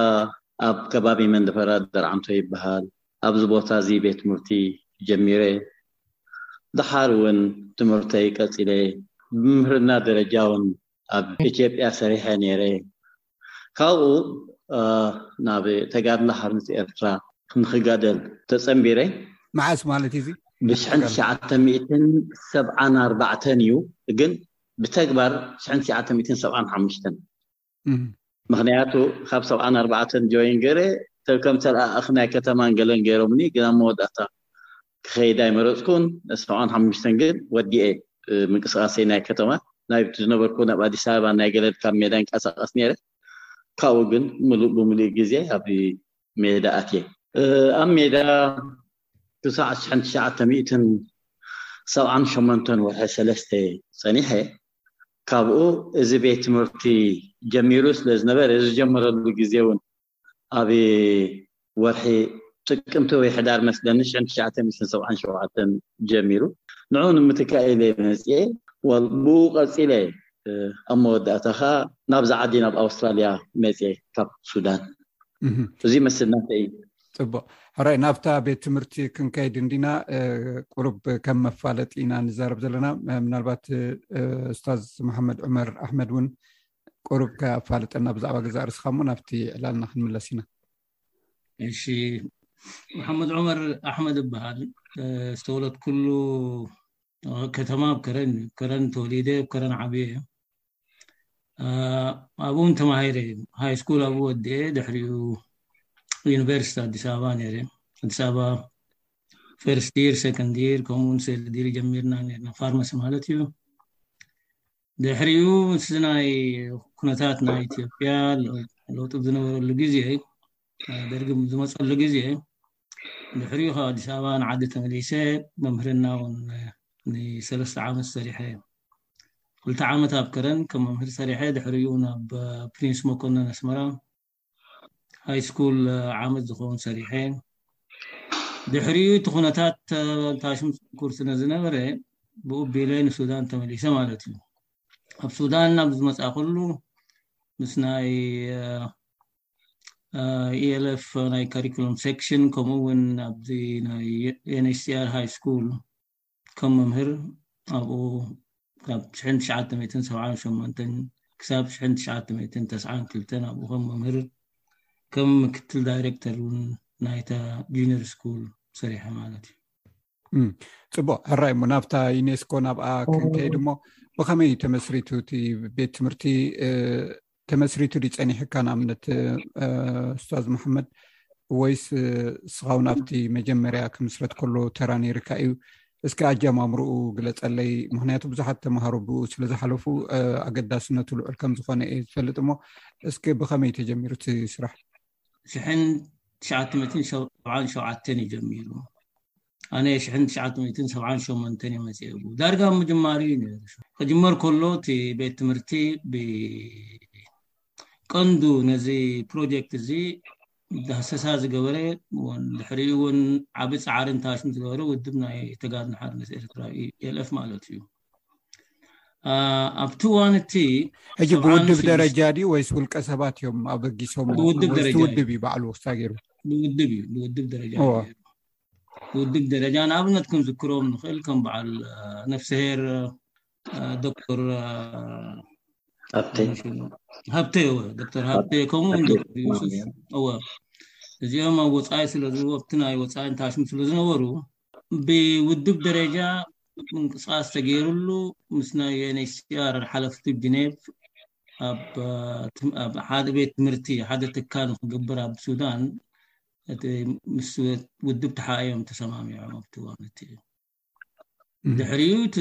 ኣብ ከባቢ መንደፈራ ደርዓንቶ ይበሃል። ኣብዚ ቦታ እዚ ቤት ትምህርቲ ጀሚረ። ደሓር እውን ትምህርተይ ቀጺለ። ብመምህርና ደረጃ እውን ኣብ ኢትዮጵያ ሰሪሐ ነይረ። ካብኡ ናብ ተጋድሎ ሓርነት ኤርትራ ንኽጋደል ተጸንቢረ። መዓስ ማለት እዩ እዚ? ብሽሕን ትሽዓተ ሚእትን ሰብዓን ኣርባዕተን እዩ፣ ግን ብተግባር ሽሕን ትሽዓተ ሚእትን ሰብዓን ሓሙሽተን። ምኽንያቱ ካብ ሰብዓን ኣርባዕተን ጆይን ገይረ ከም ተለኣኣኺ ናይ ከተማን ገለን ገይሮምኒ ግን ኣብ መወዳእታ ክኸይድ ኣይመረፅኩን ነዚ ሰብዓን ሓሙሽተን ግን ወዲኤ ምንቅስቃሰይ ናይ ከተማ ናብቲ ዝነበርኩ ናብ ኣዲስ ኣበባ ናይ ገለን ካብ ሜዳ ይንቀሳቀስ ነይረ ካብኡ ግን ምሉእ ብምሉእ ግዜ ኣብ ሜዳ ኣትየ ኣብ ሜዳ ክሳዕ ሽሕን ትሽዓተ ሚእትን ሰብዓን ሸሞንተን ወርሒ ሰለስተ ፀኒሐ ካብኡ እዚ ቤት ትምህርቲ ጀሚሩ ስለ ዝነበረ ዝጀመረሉ ግዜ ውን ኣብ ወርሒ ጥቅምቲ ወይ ሕዳር መስለኒ ሽሕን ትሽዓተን ሚእትን ሰብዓን ሸውዓተን ጀሚሩ ንዑ ንምትካእ ኢለ መጽኤ ወል ብኡ ቀጺለ ኣብ መወዳእታ ከኣ ናብዚ ዓዲ ናብ ኣውስትራልያ መጽኤ ካብ ሱዳን እዚ መስል ናተይ እዩ። ፅቡቅ ሕራይ ናብታ ቤት ትምህርቲ ክንከይድ እንዲና ቁሩብ ከም መፋለጢ ኢና ንዛረብ ዘለና ምናልባት እስታዝ መሓመድ ዑመር ኣሕመድ እውን ቁሩብ ከኣፋልጠና ብዛዕባ ገዛእ ርስካ እሞ ናብቲ ዕላልና ክንምለስ ኢና እሺ መሓመድ ዑመር ኣሕመድ እበሃል ዝተወለድኩሉ ከተማ ኣብ ከረን ከረን ተወሊደ ከረን ዓብየ እዩ ኣብኡን ተማሂረ ሃይ ስኩል ኣብኡ ወዲኤ ድሕሪኡ ዩኒቨርሲቲ ኣዲስ ኣበባ ነይረ ኣዲስ ኣበባ ፈርስት ይር ሰኮንድ ይር ከምኡውን ሰርዲሪ ጀሚርና ነርና ፋርማሲ ማለት እዩ ድሕሪኡ ምስ ናይ ኩነታት ናይ ኢትዮጵያ ለውጢ ዝነበረሉ ግዜ ደርጊ ዝመፀሉ ግዜ ድሕሪኡ ካብ ኣዲስ ኣበባ ንዓዲ ተመሊሰ መምህርና እውን ንሰለስተ ዓመት ሰሪሐ ክልተ ዓመት ኣብ ከረን ከም መምህር ሰሪሐ ድሕሪኡ ናብ ፕሪንስ መኮነን ኣስመራ ሃይ ስኩል ዓመት ዝኸውን ሰሪሐ ድሕሪኡ እቲ ኩነታት ታሽም ፅንኩር ስለ ዝነበረ ብኡ ቢለ ንሱዳን ተመሊሰ ማለት እዩ ኣብ ሱዳን ናብ ዝመፅኣ ኩሉ ምስ ናይ ELF ናይ ካሪኩለም ሴክሽን ከምኡ እውን ኣብዚ ናይ ኤንኤችሲኣር ሃይ ስኩል ከም መምህር ኣብኡ ካብ ሽሕን ትሽዓተ ሚእትን ሰብዓን ሸሞንተን ክሳብ ሽሕን ትሽዓተ ሚእትን ተስዓን ክልተን ኣብኡ ከም መምህር ከም ምክትል ዳይሬክተር እውን ናይታ ጁኒር ስኩል ሰሪሐ ማለት እዩ ፅቡቅ ሕራይ እሞ ናብታ ዩኔስኮ ናብኣ ክንከይድ እሞ ብከመይ እዩ ተመስሪቱ እቲ ቤት ትምህርቲ ተመስሪቱ ድዩ ፀኒሑካ ንኣብነት ስታዝ መሓመድ ወይስ ስኻውን ኣብቲ መጀመርያ ክምስረት ከሎ ተራ ነይርካ እዩ እስኪ ኣጃማምርኡ ግለፀለይ ምክንያቱ ብዙሓት ተምሃሩ ብኡ ስለዝሓለፉ ኣገዳስነቱ ልዑል ከምዝኮነ እየ ዝፈልጥ እሞ እስኪ ብከመይ ተጀሚሩ እቲ ስራሕ ሽሕን ትሸዓተ መትን ሸውዓን ሸውዓተን እዩ ጀሚሩ ኣነ ሽሕን ትሽዓተ ሚእትን ሰብዓን ሸሞንተን እየ መፅኤ እቡ ዳርጋ ኣብ ምጅማር እዩ ነይሩ ክጅመር ከሎ እቲ ቤት ትምህርቲ ብቀንዱ ነዚ ፕሮጀክት እዚ ዳህሰሳ ዝገበረ ድሕሪኡ እውን ዓብ ፃዕሪ እንታሽም ዝገበረ ውድብ ናይ ተጋዝ ንሓርነት ኤርትራ የልፍ ማለት እዩ ኣብቲ ዋን እቲ ሕጂ ብውድብ ደረጃ ድዩ ወይስ ውልቀ ሰባት እዮም ኣበጊሶም ውድብ እዩ ባዕሉ ወሳ ገይሩ ብውድብ እዩ ብውድብ ደረጃ ብውድብ ደረጃ ንኣብነት ክንዝክሮም ንኽእል ከም በዓል ነፍሰሄር ዶክተር ሃብተ ዶክተር ሃብተ ከምኡ ውን ዶክተር ዩሱፍ እወ እዚኦም ኣብ ወፃኢ ስለዝወብቲ ናይ ወፃኢ ታሽም ስለዝነበሩ ብውድብ ደረጃ ምንቅስቃስ ተገይሩሉ ምስ ናይ ዩኤንኤችሲኣር ሓለፍቲ ጅኔቭ ኣብ ሓደ ቤት ትምህርቲ ሓደ ትካል ንክግብር ኣብ ሱዳን እቲ ምስ ውድብ ተሓዮም ተሰማሚዖም ኣብቲ ዋንት እዩ ድሕሪኡ እቲ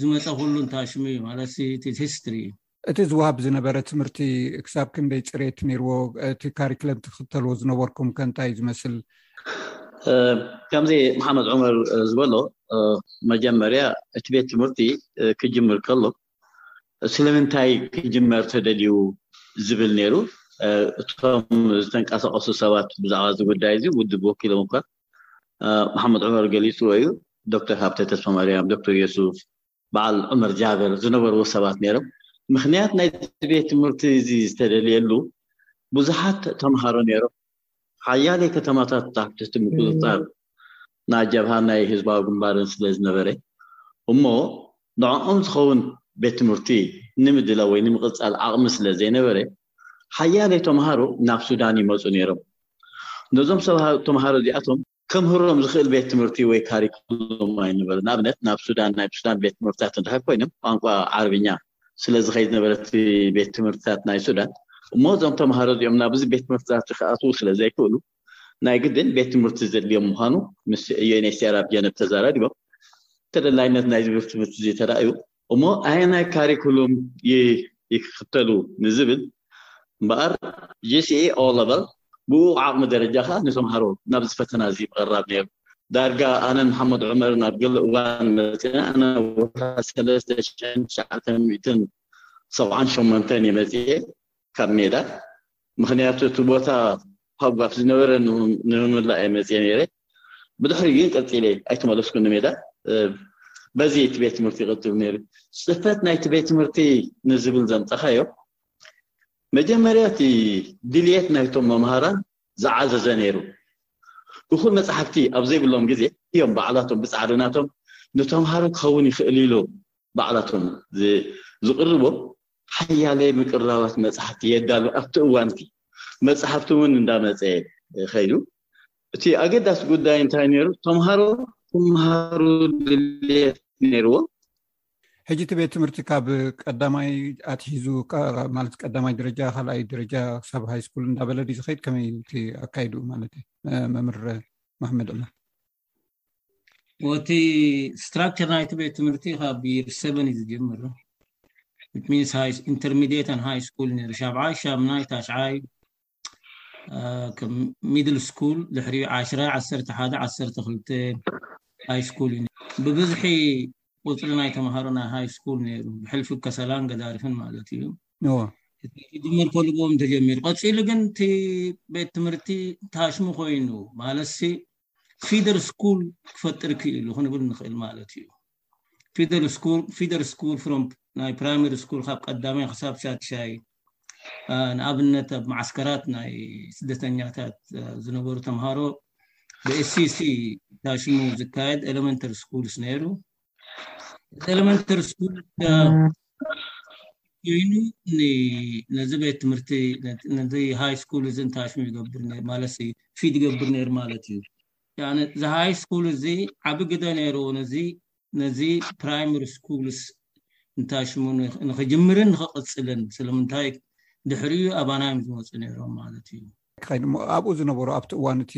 ዝመፀ ኩሉ እንታይ ሽሙ እዩ ማለት እቲ ሂስትሪ እዩ እቲ ዝውሃብ ዝነበረ ትምህርቲ ክሳብ ክንደይ ፅሬት ነይርዎ እቲ ካሪክለም ትኽተልዎ ዝነበርኩም ከ እንታይ እዩ ዝመስል ከምዚ መሓመድ ዑመር ዝበሎ መጀመርያ እቲ ቤት ትምህርቲ ክጅምር ከሎ ስለምንታይ ክጅመር ተደልዩ ዝብል ነይሩ። እቶም ዝተንቀሳቐሱ ሰባት ብዛዕባ እዚ ጉዳይ እዚ ውድብ ወኪሎም እኳ መሓመድ ዑመር ገሊፅዎ እዩ። ዶክተር ሃብተ ተስፋማርያም፣ ዶክተር የሱፍ፣ በዓል ዑመር ጃብር ዝነበርዎ ሰባት ነይሮም። ምኽንያት ናይዚ ቤት ትምህርቲ እዚ ዝተደልየሉ ብዙሓት ተምሃሮ ነይሮም። ሓያለይ ከተማታት ኣብ ትሕቲ ምቁፅፃር ናይ ጀብሃን ናይ ህዝባዊ ግንባርን ስለ ዝነበረ እሞ ንዕኦም ዝኸውን ቤት ትምህርቲ ንምድላው ወይ ንምቕጻል ዓቕሚ ስለ ዘይነበረ ሓያለይ ተመሃሮ ናብ ሱዳን ይመጹ ነይሮም። ነዞም ተመሃሮ እዚኣቶም ከምህሮም ዝኽእል ቤት ትምህርቲ ወይ ካሪኩሎም ኣይነበረን። ንኣብነት ናብ ሱዳን ናይ ብሱዳን ቤት ትምህርትታት እንድሕር ኮይኖም ቋንቋ ዓረብኛ ስለ ዝኸይድ ነበረ እቲ ቤት ትምህርትታት ናይ ሱዳን እሞ እዞም ተመሃሮ እዚኦም ናብዚ ቤት ትምህርትታት ክኣትዉ ስለ ዘይክእሉ ናይ ግድን ቤት ትምህርቲ ዘድልዮም ምዃኑ ምስ ዩኤንኤችሲኣር ኣብ ጀነቭ ተዘራሪቦም ተደላይነት ናይ ዝብል ትምህርቲ እዚ ተራእዩ እሞ ኣየናይ ካሪኩሉም ይክተሉ ንዝብል እምበኣር ጂሲኢ ኦ ለቨል ብኡ ዓቕሚ ደረጃ ከዓ ንተምሃሮ ናብዚ ፈተና እዚ ምቕራብ ነይሩ ዳርጋ ኣነን መሓመድ ዑመርን ኣብ ገለ እዋን መፅና ኣነ ወርሒ ሰለስተ ሽሕን ትሽዓተ ሚእትን ሰብዓን ሸሞንተን እየ መፅኤ ካብ ሜዳ ምኽንያቱ እቲ ቦታ ሃጓፍ ዝነበረ ንምምላእ እየ መፅየ ነይረ ብድሕሪ ግን ቀፂለ ኣይተመለስኩ ንሜዳ በዚ እቲ ቤት ትምህርቲ ይቕፅል ነይሩ ፅፈት ናይቲ ቤት ትምህርቲ ንዝብል ዘምፀኻዮ መጀመርያ እቲ ድልየት ናይቶም መምሃራን ዝዓዘዘ ነይሩ እኹል መፅሓፍቲ ኣብ ዘይብሎም ግዜ እዮም ባዕላቶም ብፃዕሪ ናቶም ንተምሃሮ ክኸውን ይኽእል ኢሉ ባዕላቶም ዝቕርቦ ሓያለይ ምቅርራባት መጽሓፍቲ የዳሉ ኣብቲ እዋንቲ መጽሓፍቲ እውን እንዳመፀ ከይዱ እቲ ኣገዳሲ ጉዳይ እንታይ ነይሩ ተምሃሮ ክምሃሩ ድልየት ነይርዎ ሕጂ እቲ ቤት ትምህርቲ ካብ ቀዳማይ ኣትሒዙ ማለት ቀዳማይ ደረጃ ካልኣይ ደረጃ ክሳብ ሃይስኩል እንዳበለ ዩ ዝከይድ ከመይ ኣካይዱ ማለት ዩ መምህር ማህመድ ዕመር እቲ ስትራክቸር ናይቲ ቤት ትምህርቲ ካብ ይር ሰቨን እዩ ዝጀምር ሚንስ ኢንተርሚዲየት ን ሃይ ስኩል ነይሩ ሻብዓይ ሻምናይ ታሽዓይ ከም ሚድል ስኩል ድሕሪ ዓሽራይ ዓሰርተ ሓደ ዓሰርተ ክልተ ሃይ ስኩል እዩ ብብዝሒ ቁፅሪ ናይ ተምሃሮ ናይ ሃይ ስኩል ነይሩ ብሕልፊ ከሰላን ገዳርፍን ማለት እዩ ድምር ኮልቦም ተጀሚሩ ቀፂሉ ግን እቲ ቤት ትምህርቲ ታሽሙ ኮይኑ ማለትሲ ፊደር ስኩል ክፈጥር ክኢሉ ክንብል ንኽእል ማለት እዩ ፊደር ስኩል ፊደር ስኩል ፍሮም ናይ ፕራይመሪ ስኩል ካብ ቀዳማይ ክሳብ ሻድሻይ ንኣብነት ኣብ መዓስከራት ናይ ስደተኛታት ዝነበሩ ተምሃሮ ብኤስሲሲ ታሽሙ ዝካየድ ኤሌመንተሪ ስኩልስ ነይሩ ኤለመንተሪ ስኩል ኮይኑ ነዚ ቤት ትምህርቲ ነዚ ሃይ ስኩል እዚ እንታይ ሽሙ ይገብር ማለት ፊድ ይገብር ነይሩ ማለት እዩ እዚ ሃይ ስኩል እዚ ዓብ ግደ ነይሩ ነዚ ነዚ ፕራይመሪ ስኩልስ እንታይ ሽሙ ንክጅምርን ንክቕፅልን ስለምንታይ ድሕሪኡ ኣባና እዮም ዝመፁ ነይሮም ማለት እዩ ክኸይድ እሞ ኣብኡ ዝነበሩ ኣብቲ እዋን እቲ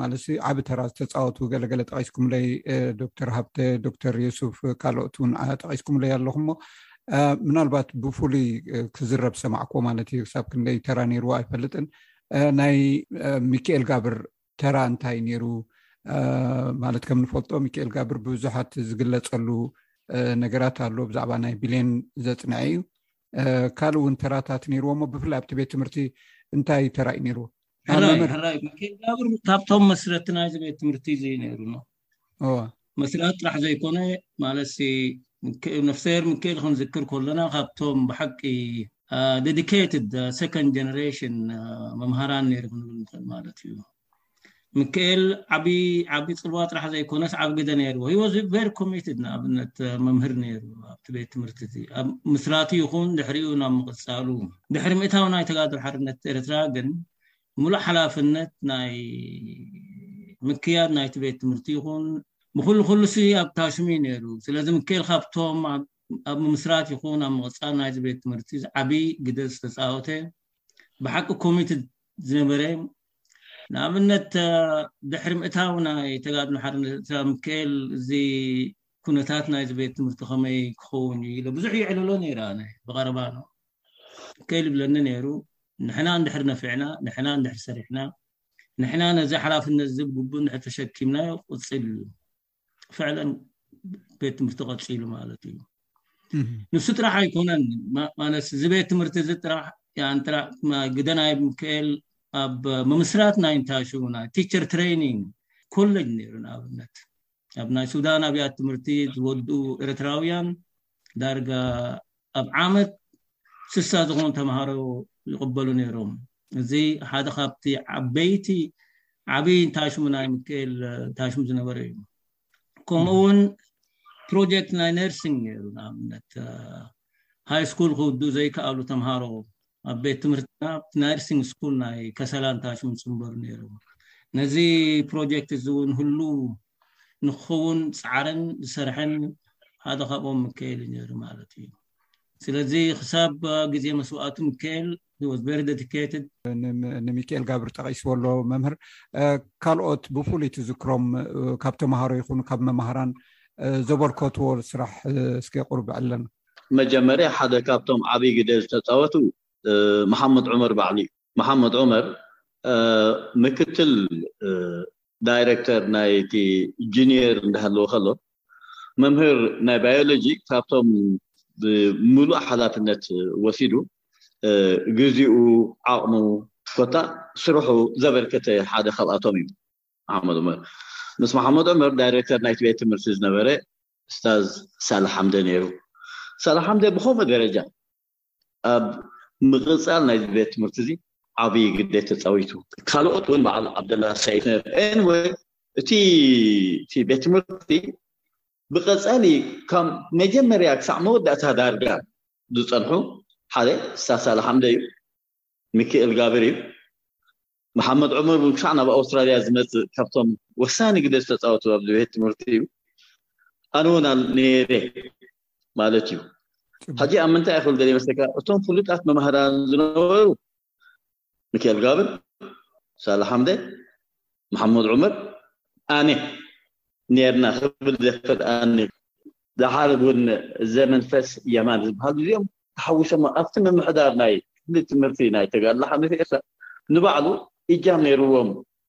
ማለት ዓብ ተራ ዝተፃወቱ ገለገለ ጠቂስኩምለይ ዶክተር ሃብተ ዶክተር የሱፍ ካልኦት እውን ጠቂስኩምለይ ኣለኹሞ ምናልባት ብፍሉይ ክዝረብ ሰማዕክዎ ማለት እዩ ክሳብ ክንደይ ተራ ነይርዎ ኣይፈልጥን ናይ ሚካኤል ጋብር ተራ እንታይ ነይሩ ማለት ከም ንፈልጦ ሚካኤል ጋብር ብብዙሓት ዝግለፀሉ ነገራት ኣሎ ብዛዕባ ናይ ብሌን ዘፅንዐ እዩ ካልእ እውን ተራታት ነይርዎ ሞ ብፍላይ ኣብቲ ቤት ትምህርቲ እንታይ ተራእዩ ነይርዎ ራዩራዩብር ካብቶም መስረቲ ናይዚ ቤት ትምህርቲ እዚ ነይሩ ኖ መስራት ጥራሕ ዘይኮነ ማለት ነፍሰሄር ምክእል ክንዝክር ከሎና ካብቶም ብሓቂ ደዲካትድ ሰኮንድ ጀነሬሽን መምሃራን ነይሩ ክንብል ንክእል ማለት እዩ ምክኤል ዓብይ ዓብይ ፅልዋ ጥራሕ ዘይኮነስ ዓብ ግደ ነይርዎ he was very committed ንኣብነት መምህር ነይሩ ኣብቲ ቤት ትምህርቲ እቲ ኣብ ምስራቱ ይኹን ድሕሪኡ ናብ ምቕፃሉ ድሕሪ ምእታው ናይ ተጋድሎ ሓርነት ኤርትራ ግን ሙሉእ ሓላፍነት ናይ ምክያድ ናይቲ ቤት ትምህርቲ ይኹን ብኩሉ ኩሉሲ ኣብ ታሽሙ እዩ ነይሩ ስለዚ ምክኤል ካብቶም ኣብ ምስራት ይኹን ኣብ ምቕፃል ናይዚ ቤት ትምህርቲ ዓብይ ግደ ዝተፃወተ ብሓቂ ኮሚትድ ዝነበረ ንኣብነት ድሕሪ ምእታው ናይ ተጋድሎ ሓርነት ኤርትራ ምከኤል እዚ ኩነታት ናይዚ ቤት ትምህርቲ ከመይ ክኸውን እዩ ኢለ ብዙሕ ይዕልሎ ነይረ ኣነ ብቐረባ ን ከል ይብለኒ ነይሩ ንሕና እንድሕሪ ነፊዕና ንሕና እንድሕሪ ሰሪሕና ንሕና ነዚ ሓላፍነት እዚ ብግቡእ እንድሕሪ ተሸኪምናዮ ቁፅል እዩ ፍዕለን ቤት ትምህርቲ ቀፂሉ ማለት እዩ ንሱ ጥራሕ ኣይኮነን ማለት እዚ ቤት ትምህርቲ እዚ ጥራሕ ግደ ናይ ምክኤል ኣብ ምምስራት ናይ እንታይ ሽሙ ናይ ቲቸር ትሬኒንግ ኮለጅ ነይሩ ንኣብነት ኣብ ናይ ሱዳን ኣብያት ትምህርቲ ዝወድኡ ኤርትራውያን ዳርጋ ኣብ ዓመት ስሳ ዝኾኑ ተምሃሮ ይቕበሉ ነይሮም። እዚ ሓደ ካብቲ ዓበይቲ ዓብይ ታሽሙ ናይ ምክኤል ታሽሙ ዝነበረ እዩ ከምኡ እውን ፕሮጀክት ናይ ነርሲንግ ነይሩ ንኣብነት ሃይ ስኩል ክውዱ ዘይከኣሉ ተምሃሮ ኣብ ቤት ትምህርትና ኣብቲ ናይርሲንግ ስኩል ናይ ከሰላን ታሹን ፅምበር ነይሩ ነዚ ፕሮጀክት እዚ እውን ህሉ ንክኸውን ፃዕረን ዝሰርሐን ሓደ ካብኦም ምከኤል እዩ ነይሩ ማለት እዩ ስለዚ ክሳብ ግዜ መስዋእቱ ሚካኤል ቨሪ ደዲኬትድ ንሚካኤል ጋብር ጠቂስዎ ኣሎ መምህር ካልኦት ብፍሉይ ትዝክሮም ካብ ተምሃሮ ይኹኑ ካብ መማሃራን ዘበርከትዎ ስራሕ እስከ ቁርብ ዕለና መጀመርያ ሓደ ካብቶም ዓብይ ግደ ዝተፃወቱ መሓመድ ዑመር ባዕሉ እዩ። መሓመድ ዑመር ምክትል ዳይሬክተር ናይቲ ጂኒየር እንዳሃለወ ከሎ መምህር ናይ ባዮሎጂ ካብቶም ብምሉእ ሓላፍነት ወሲዱ ግዚኡ፣ ዓቕሙ ኮታ ስርሑ ዘበርከተ ሓደ ካብኣቶም እዩ መሓመድ ዑመር። ምስ መሓመድ ዑመር ዳይሬክተር ናይቲ ቤት ትምህርቲ ዝነበረ እስታዝ ሳልሕ ሓምደ ነይሩ። ሳልሕ ሓምደ ብኸምኡ ደረጃ ኣብ ምቕጻል ናይዚ ቤት ትምህርቲ እዚ ዓብዪ ግደ ተጻዊቱ። ካልኦት እውን በዓል ዓብደላ ሰይፍ ነይሩ። ኤንወይ እቲ እቲ ቤት ትምህርቲ ብቐጻሊ ካብ መጀመርያ ክሳዕ መወዳእታ ዳርጋ ዝጸንሑ ሓደ እስታዝ ሳልሕ ሓምደ እዩ። ሚኪኤል ጋብር እዩ። መሓመድ ዑመር እውን ክሳዕ ናብ ኣውስትራልያ ዝመፅእ ካብቶም ወሳኒ ግደ ዝተፃወቱ ኣብዚ ቤት ትምህርቲ እዩ ኣነ እውን ነይረ ማለት እዩ ሕጂ ኣብ ምንታይ ይኽእል ደል መስለካ እቶም ፍሉጣት መማህራን ዝነበሩ ሚካኤል ጋብር ሳላ ሓምደ መሓመድ ዑመር ኣነ ነርና ክብል ዘፈር ኣነ ድሓር እውን ዘመንፈስ የማን ዝበሃሉ እዚኦም ተሓዊሶማ ኣብቲ ምምሕዳር ናይ ክፍሊ ትምህርቲ ናይ ተጋድሎ ሓመቲ ኤርትራ ንባዕሉ እጃም ነይርዎም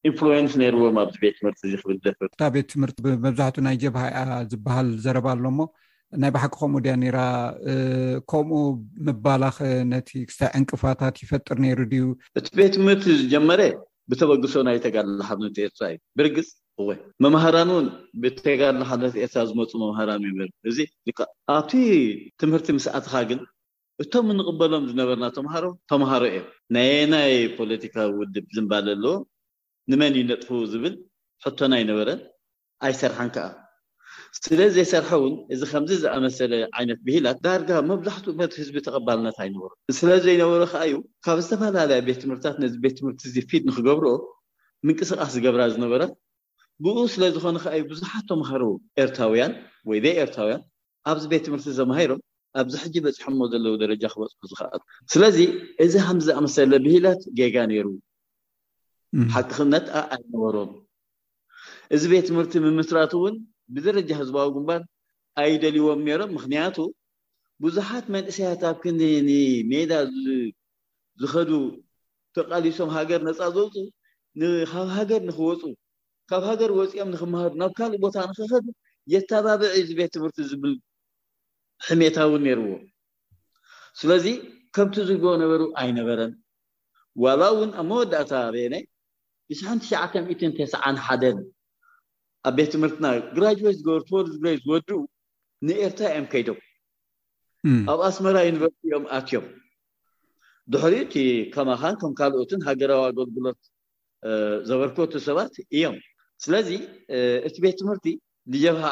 ኢንፍሉዌንስ ነይርዎም ኣብዚ ቤት ትምህርቲ እዚ ክብል ደፍር። እታ ቤት ትምህርቲ ብመብዛሕቱ ናይ ጀብሃ እያ ዝበሃል ዘረባ ኣሎ እሞ ናይ ባሓቂ ከምኡ ድያ ነይራ ከምኡ ምባላኸ ነቲ ክስታይ ዕንቅፋታት ይፈጥር ነይሩ ድዩ? እቲ ቤት ትምህርቲ ዝጀመረ ብተበግሶ ናይ ተጋድሎ ሓርነት ኤርትራ እዩ። ብርግጽ እወ መማህራን ውን ብተጋድሎ ሓርነት ኤርትራ ዝመጹ መማህራን እዮም ነይሮም እዚ ልክዕ ኣብቲ ትምህርቲ ምስ ኣተኻ ግን እቶም እንቕበሎም ዝነበርና ተማሃሮ ተማሃሮ እዮም ናየናይ ፖለቲካዊ ውድብ ዝንባለ ኣለዎም ንመን ይነጥፉ ዝብል ሕቶና ኣይነበረን ኣይሰርሓን ከኣ ስለ ዘይሰርሐ ውን እዚ ከምዚ ዝኣመሰለ ዓይነት ብሂላት ዳርጋ መብዛሕትኡ በቲ ህዝቢ ተቐባልነት ኣይነበሮን ስለ ዘይነበሮ ከኣ እዩ ካብ ዝተፈላለያ ቤት ትምህርትታት ነዚ ቤት ትምህርቲ እዚ ፊድ ንኽገብርኦ ምንቅስቃስ ዝገብራ ዝነበራ ብኡ ስለ ዝኾነ ከኣዩ ብዙሓት ተማሃሮ ኤርትራውያን ወይ ዘይኤርትራውያን ኣብዚ ቤት ትምህርቲ ዘማሂሮም ኣብዚ ሕጂ በጺሖሞ ዘለዉ ደረጃ ክበጽሑ ዝኸኣሉ ስለዚ እዚ ሃምዚ ዝኣመሰለ ብሂላት ጌጋ ነይሩ ሓቅኽነት ኣይነበሮም እዚ ቤት ትምህርቲ ምምስራቱ እውን ብደረጃ ህዝባዊ ግንባር ኣይደልዎም ነይሮም ምክንያቱ ብዙሓት መንእሰያት ኣብ ክንዲ ንሜዳ ዝኸዱ ተቃሊሶም ሃገር ነጻ ዘውጹ ንካብ ሃገር ንክወጹ ካብ ሃገር ወጺኦም ንክመሃሩ ናብ ካልእ ቦታ ንክኸዱ የታባብዕ እዩ እዚ ቤት ትምህርቲ ዝብል ሕሜታ እውን ነይርዎ ስለዚ ከምቲ ዝብልዎ ነበሩ ኣይነበረን ዋላ እውን ኣብ መወዳእታ ሬነ ብስሕን ትሽዓተ ሚእትን ተስዓን ሓደን ኣብ ቤት ትምህርትና ግራጅዌት ዝገበሩ ትወርዝ ግሬ ዝወድኡ ንኤርትራ እዮም ከይዶም ኣብ ኣስመራ ዩኒቨርሲቲ እዮም ኣትዮም። ድሕሪኡ እቲ ከማኻን ከም ካልኦትን ሃገራዊ ኣገልግሎት ዘበርከቱ ሰባት እዮም። ስለዚ እቲ ቤት ትምህርቲ ንጀብሃ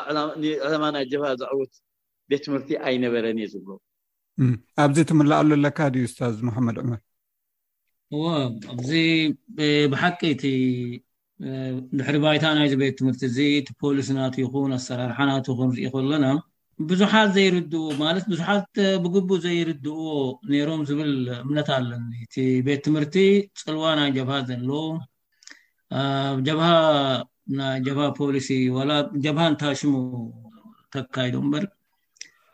ንዕላማ ናይ ጀብሃ ዘዕውት ቤት ትምህርቲ ኣይነበረን እየ ዝብሎ። ኣብዚ ትምልኣሉ ኣለካ ድዩ ስታዝ መሓመድ ዑመር? እወ ኣብዚ ብሓቂ እቲ ድሕሪ ባይታ ናይዚ ቤት ትምህርቲ እዚ እቲ ፖሊሲ ናቱ ይኹን ኣሰራርሓ ናቱ ክንርኢ ከለና ብዙሓት ዘይርድኡ ማለት ብዙሓት ብግቡእ ዘይርድእዎ ነይሮም ዝብል እምነት ኣለኒ እቲ ቤት ትምህርቲ ፅልዋ ናይ ጀብሃ ዘለዎ ኣብ ጀብሃ ናይ ጀብሃ ፖሊሲ ዋላ ጀብሃ እንታይ ሽሙ ተካይዶ እምበር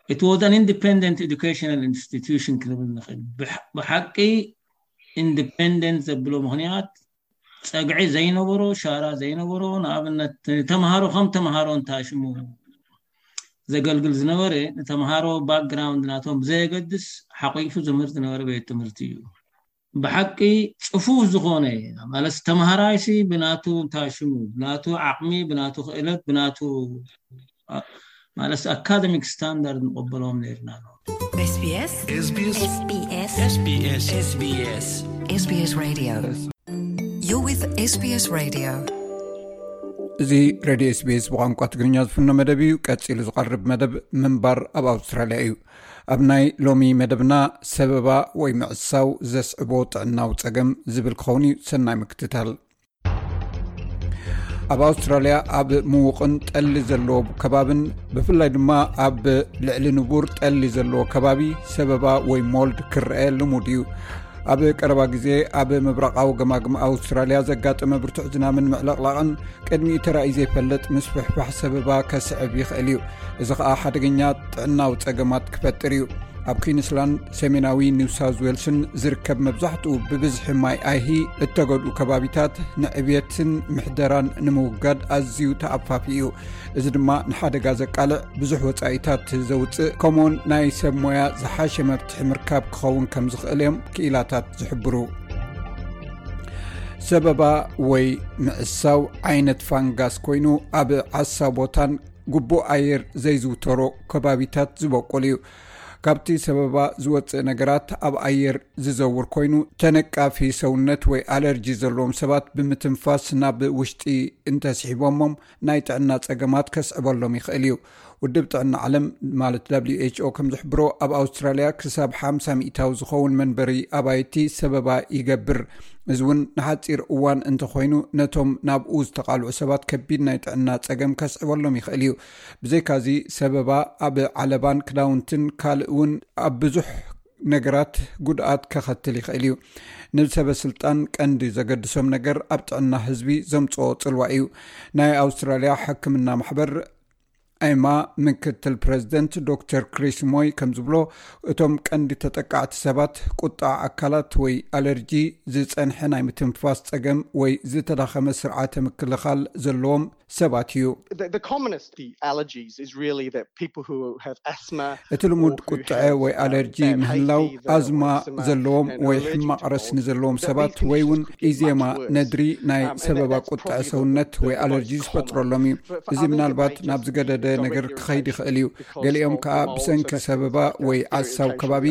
it was an independent educational institution ክንብል ንኽእል ብሓቂ ኢንዲፔንደንት ዘብሎ ምክንያት ጸግዒ ዘይነበሮ ሻራ ዘይነበሮ ንኣብነት ተምሃሮ ከም ተምሃሮ እንታይ ሽሙ ዘገልግል ዝነበረ ንተምሃሮ ባክግራውንድ ናቶም ብዘየገድስ ሓቂፉ ዝምህር ዝነበረ ቤት ትምህርቲ እዩ ብሓቂ ፅፉፍ ዝኾነ ማለት ተምሃራይሲ ብናቱ እንታይ ሽሙ ብናቱ ዓቕሚ ብናቱ ክእለት ብናቱ ማለት ኣካደሚክ ስታንዳርድ ንቀበሎም ነርና እዚ ረድዮ ስቤስ ብቋንቋ ትግርኛ ዝፍኖ መደብ እዩ ቀፂሉ ዝቐርብ መደብ ምንባር ኣብ ኣውስትራልያ እዩ ኣብ ናይ ሎሚ መደብና ሰበባ ወይ ምዕሳው ዘስዕቦ ጥዕናዊ ፀገም ዝብል ክኸውን እዩ ሰናይ ምክትታል ኣብ ኣውስትራልያ ኣብ ምዉቕን ጠሊ ዘለዎ ከባብን ብፍላይ ድማ ኣብ ልዕሊ ንቡር ጠሊ ዘለዎ ከባቢ ሰበባ ወይ ሞልድ ክርአ ልሙድ እዩ ኣብ ቀረባ ግዜ ኣብ ምብራቓዊ ገማግም ኣውስትራልያ ዘጋጠመ ብርቱዕ ዝናምን ምዕለቕላቕን ቅድሚኡ ተራእዩ ዘይፈለጥ ምስ ፍሕፋሕ ሰበባ ከስዕብ ይኽእል እዩ እዚ ከዓ ሓደገኛ ጥዕናዊ ፀገማት ክፈጥር እዩ ኣብ ኩንስላንድ ሰሜናዊ ኒው ሳውት ዌልስን ዝርከብ መብዛሕትኡ ብብዝሒ ማይ ኣይሂ እተገድኡ ከባቢታት ንዕብትን ምሕደራን ንምውጋድ ኣዝዩ ተኣፋፊ እዩ እዚ ድማ ንሓደጋ ዘቃልዕ ብዙሕ ወፃኢታት ዘውፅእ ከምኡውን ናይ ሰብ ሞያ ዝሓሸ መፍትሒ ምርካብ ክኸውን ከም ዝኽእል እዮም ክኢላታት ዝሕብሩ ሰበባ ወይ ምዕሳው ዓይነት ፋንጋስ ኮይኑ ኣብ ዓሳ ቦታን ግቡእ ኣየር ዘይዝውተሮ ከባቢታት ዝበቁል እዩ ካብቲ ሰበባ ዝወፅእ ነገራት ኣብ ኣየር ዝዘውር ኮይኑ ተነቃፊ ሰውነት ወይ ኣለርጂ ዘለዎም ሰባት ብምትንፋስ ናብ ውሽጢ እንተስሒቦሞም ናይ ጥዕና ፀገማት ከስዕበሎም ይኽእል እዩ ውድብ ጥዕና ዓለም ማለት who ከም ዝሕብሮ ኣብ ኣውስትራልያ ክሳብ ሓ ሚታዊ ዝኸውን መንበሪ ኣባይቲ ሰበባ ይገብር እዚ እውን ንሓጺር እዋን እንተኾይኑ ነቶም ናብኡ ዝተቓልዑ ሰባት ከቢድ ናይ ጥዕና ጸገም ከስዕበሎም ይኽእል እዩ። ብዘይካዚ ሰበባ ኣብ ዓለባን ክዳውንትን ካልእ እውን ኣብ ብዙሕ ነገራት ጉድኣት ከኸትል ይኽእል እዩ። ንሰበ ስልጣን ቀንዲ ዘገድሶም ነገር ኣብ ጥዕና ህዝቢ ዘምጽኦ ጽልዋ እዩ። ናይ ኣውስትራልያ ሕክምና ማሕበር ኣይማ ምክትል ፕረዚደንት ዶክተር ክሪስ ሞይ ከም ዝብሎ እቶም ቀንዲ ተጠቃዕቲ ሰባት ቁጣዕ ኣካላት ወይ ኣለርጂ ዝፀንሐ ናይ ምትንፋስ ፀገም ወይ ዝተዳኸመ ስርዓተ ምክልኻል ዘለዎም ሰባት እዩ። እቲ ልሙድ ቁጥዐ ወይ ኣለርጂ ምህላው ኣዝማ ዘለዎም ወይ ሕማቕ ረስ ንዘለዎም ሰባት ወይ እውን ኢዜማ ነድሪ ናይ ሰበባ ቁጥዐ ሰውነት ወይ ኣለርጂ ዝፈጥረሎም እዩ እዚ ምናልባት ናብ ዝገደደ ነገር ክኸይድ ይኽእል እዩ ገሊኦም ከዓ ብሰንኪ ሰበባ ወይ ዓሳው ከባቢ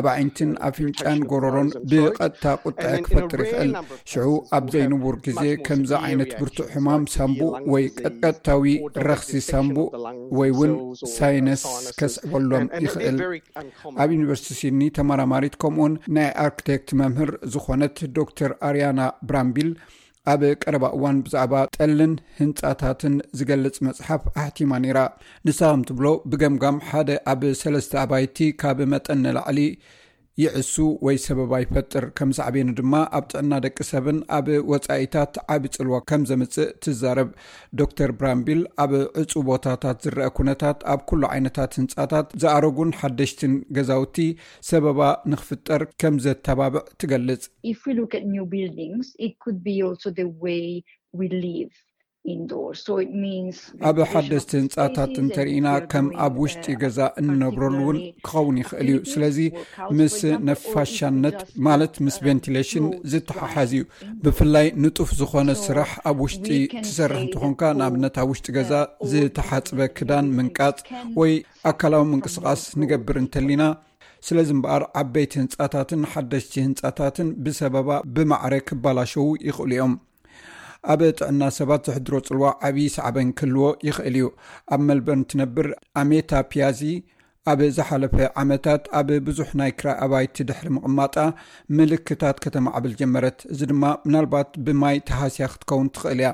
ኣብ ዓይንትን ኣፍንጫን ጎረሮን ብቐጥታ ቁጥዐ ክፈጥር ይኽእል ሽዑ ኣብ ዘይንቡር ግዜ ከምዚ ዓይነት ብርቱዕ ሕማም ሳምቡእ ወይ ቀጥቀጥታዊ ረኽሲ ሳምቡእ ወይ እውን ሳይነስ ከስዕበሎም ይኽእል። ኣብ ዩኒቨርስቲ ሲድኒ ተመራማሪት ከምኡውን ናይ ኣርክቴክት መምህር ዝኾነት ዶክተር ኣርያና ብራምቢል ኣብ ቀረባ እዋን ብዛዕባ ጠልን ህንፃታትን ዝገልፅ መፅሓፍ ኣሕቲማ ነይራ ንሳ ከም ትብሎ ብገምጋም ሓደ ኣብ ሰለስተ ኣባይቲ ካብ መጠን ንላዕሊ ይዕሱ ወይ ሰበባ ይፈጥር፣ ከም ሳዕቤኑ ድማ ኣብ ጥዕና ደቂ ሰብን ኣብ ወጻኢታት ዓቢ ጽልዋ ከም ዘምጽእ ትዛረብ። ዶክተር ብራምቢል፣ ኣብ ዕጹው ቦታታት ዝረኣ ኩነታት፣ ኣብ ኩሉ ዓይነታት ህንጻታት፣ ዝኣረጉን ሓደሽቲን ገዛውቲ፣ ሰበባ ንኽፍጠር ከም ዘተባብዕ ትገልጽ። ኣብ ሓደስቲ ህንፃታት እንተርኢና ከም ኣብ ውሽጢ ገዛ እንነብረሉ እውን ክኸውን ይኽእል እዩ ስለዚ ምስ ነፋሻነት ማለት ምስ ቨንቲሌሽን ዝተሓሓዝ እዩ ብፍላይ ንጡፍ ዝኾነ ስራሕ ኣብ ውሽጢ ትሰርሕ እንትኾንካ ንኣብነት ኣብ ውሽጢ ገዛ ዝተሓፅበ ክዳን ምንቃፅ ወይ ኣካላዊ ምንቅስቃስ ንገብር እንተሊና ስለዚ እምበኣር ዓበይቲ ህንፃታትን ሓደሽቲ ህንፃታትን ብሰበባ ብማዕረ ክባላሸው ይኽእሉ እዮም ኣብ ጥዕና ሰባት ዘሕድሮ ፅልዋ ዓብዪ ሳዕበን ክህልዎ ይኽእል እዩ ኣብ መልበርን ትነብር ኣሜታ ፒያዚ ኣብ ዝሓለፈ ዓመታት ኣብ ብዙሕ ናይ ክራይ ኣባይቲ ድሕሪ ምቕማጣ ምልክታት ከተማዕብል ጀመረት እዚ ድማ ምናልባት ብማይ ተሃስያ ክትከውን ትኽእል እያ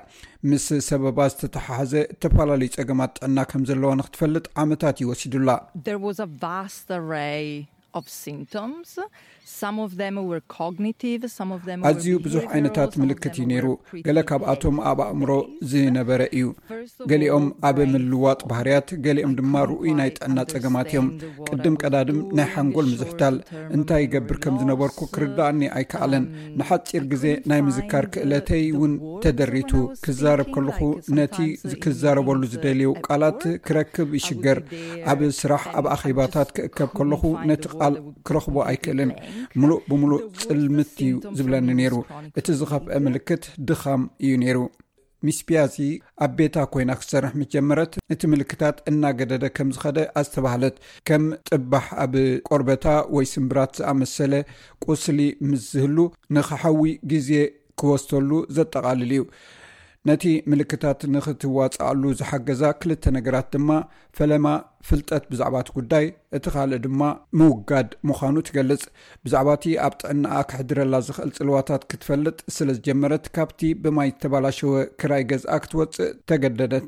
ምስ ሰበባ ዝተተሓሓዘ እተፈላለዩ ፀገማት ጥዕና ከም ዘለዋ ንክትፈልጥ ዓመታት ይወሲዱላ ኣዝዩ ብዙሕ ዓይነታት ምልክት እዩ ነይሩ ገለ ካብኣቶም ኣብ ኣእምሮ ዝነበረ እዩ ገሊኦም ኣብ ምልዋጥ ባህርያት ገሊኦም ድማ ርኡይ ናይ ጥዕና ፀገማት እዮም ቅድም ቀዳድም ናይ ሓንጎል ምዝሕታል እንታይ ይገብር ከም ዝነበርኩ ክርዳኣኒ ኣይከኣለን ንሓጺር ግዜ ናይ ምዝካር ክእለተይ እውን ተደሪቱ። ክዛረብ ከለኹ ነቲ ክዛረበሉ ዝደልየው ቃላት ክረክብ ይሽገር። ኣብ ስራሕ ኣብ ኣኼባታት ክእከብ ከለኹ ነቲ ቃል ክረኽቦ ኣይክእልን። ምሉእ ብምሉእ ጽልምት እዩ ዝብለኒ ነይሩ። እቲ ዝኸፍአ ምልክት ድኻም እዩ ነይሩ። ሚስ ፒያሲ ኣብ ቤታ ኮይና ክትሰርሕ ምስ ጀመረት እቲ ምልክታት እናገደደ ከም ዝኸደ ኣስተባህለት ከም ጥባሕ ኣብ ቆርበታ ወይ ስምብራት ዝኣመሰለ ቁስሊ ምስ ዝህሉ ንክሓዊ ግዜ ክወስተሉ ዘጠቓልል እዩ ነቲ ምልክታት ንክትዋፅኣሉ ዝሓገዛ ክልተ ነገራት ድማ ፈለማ ፍልጠት ብዛዕባ እቲ ጉዳይ እቲ ካልእ ድማ ምውጋድ ምዃኑ ትገልጽ ብዛዕባ እቲ ኣብ ጥዕናኣ ክሕድረላ ዝኽእል ጽልዋታት ክትፈልጥ ስለ ዝጀመረት ካብቲ ብማይ ዝተባላሸወ ክራይ ገዝኣ ክትወጽእ ተገደደት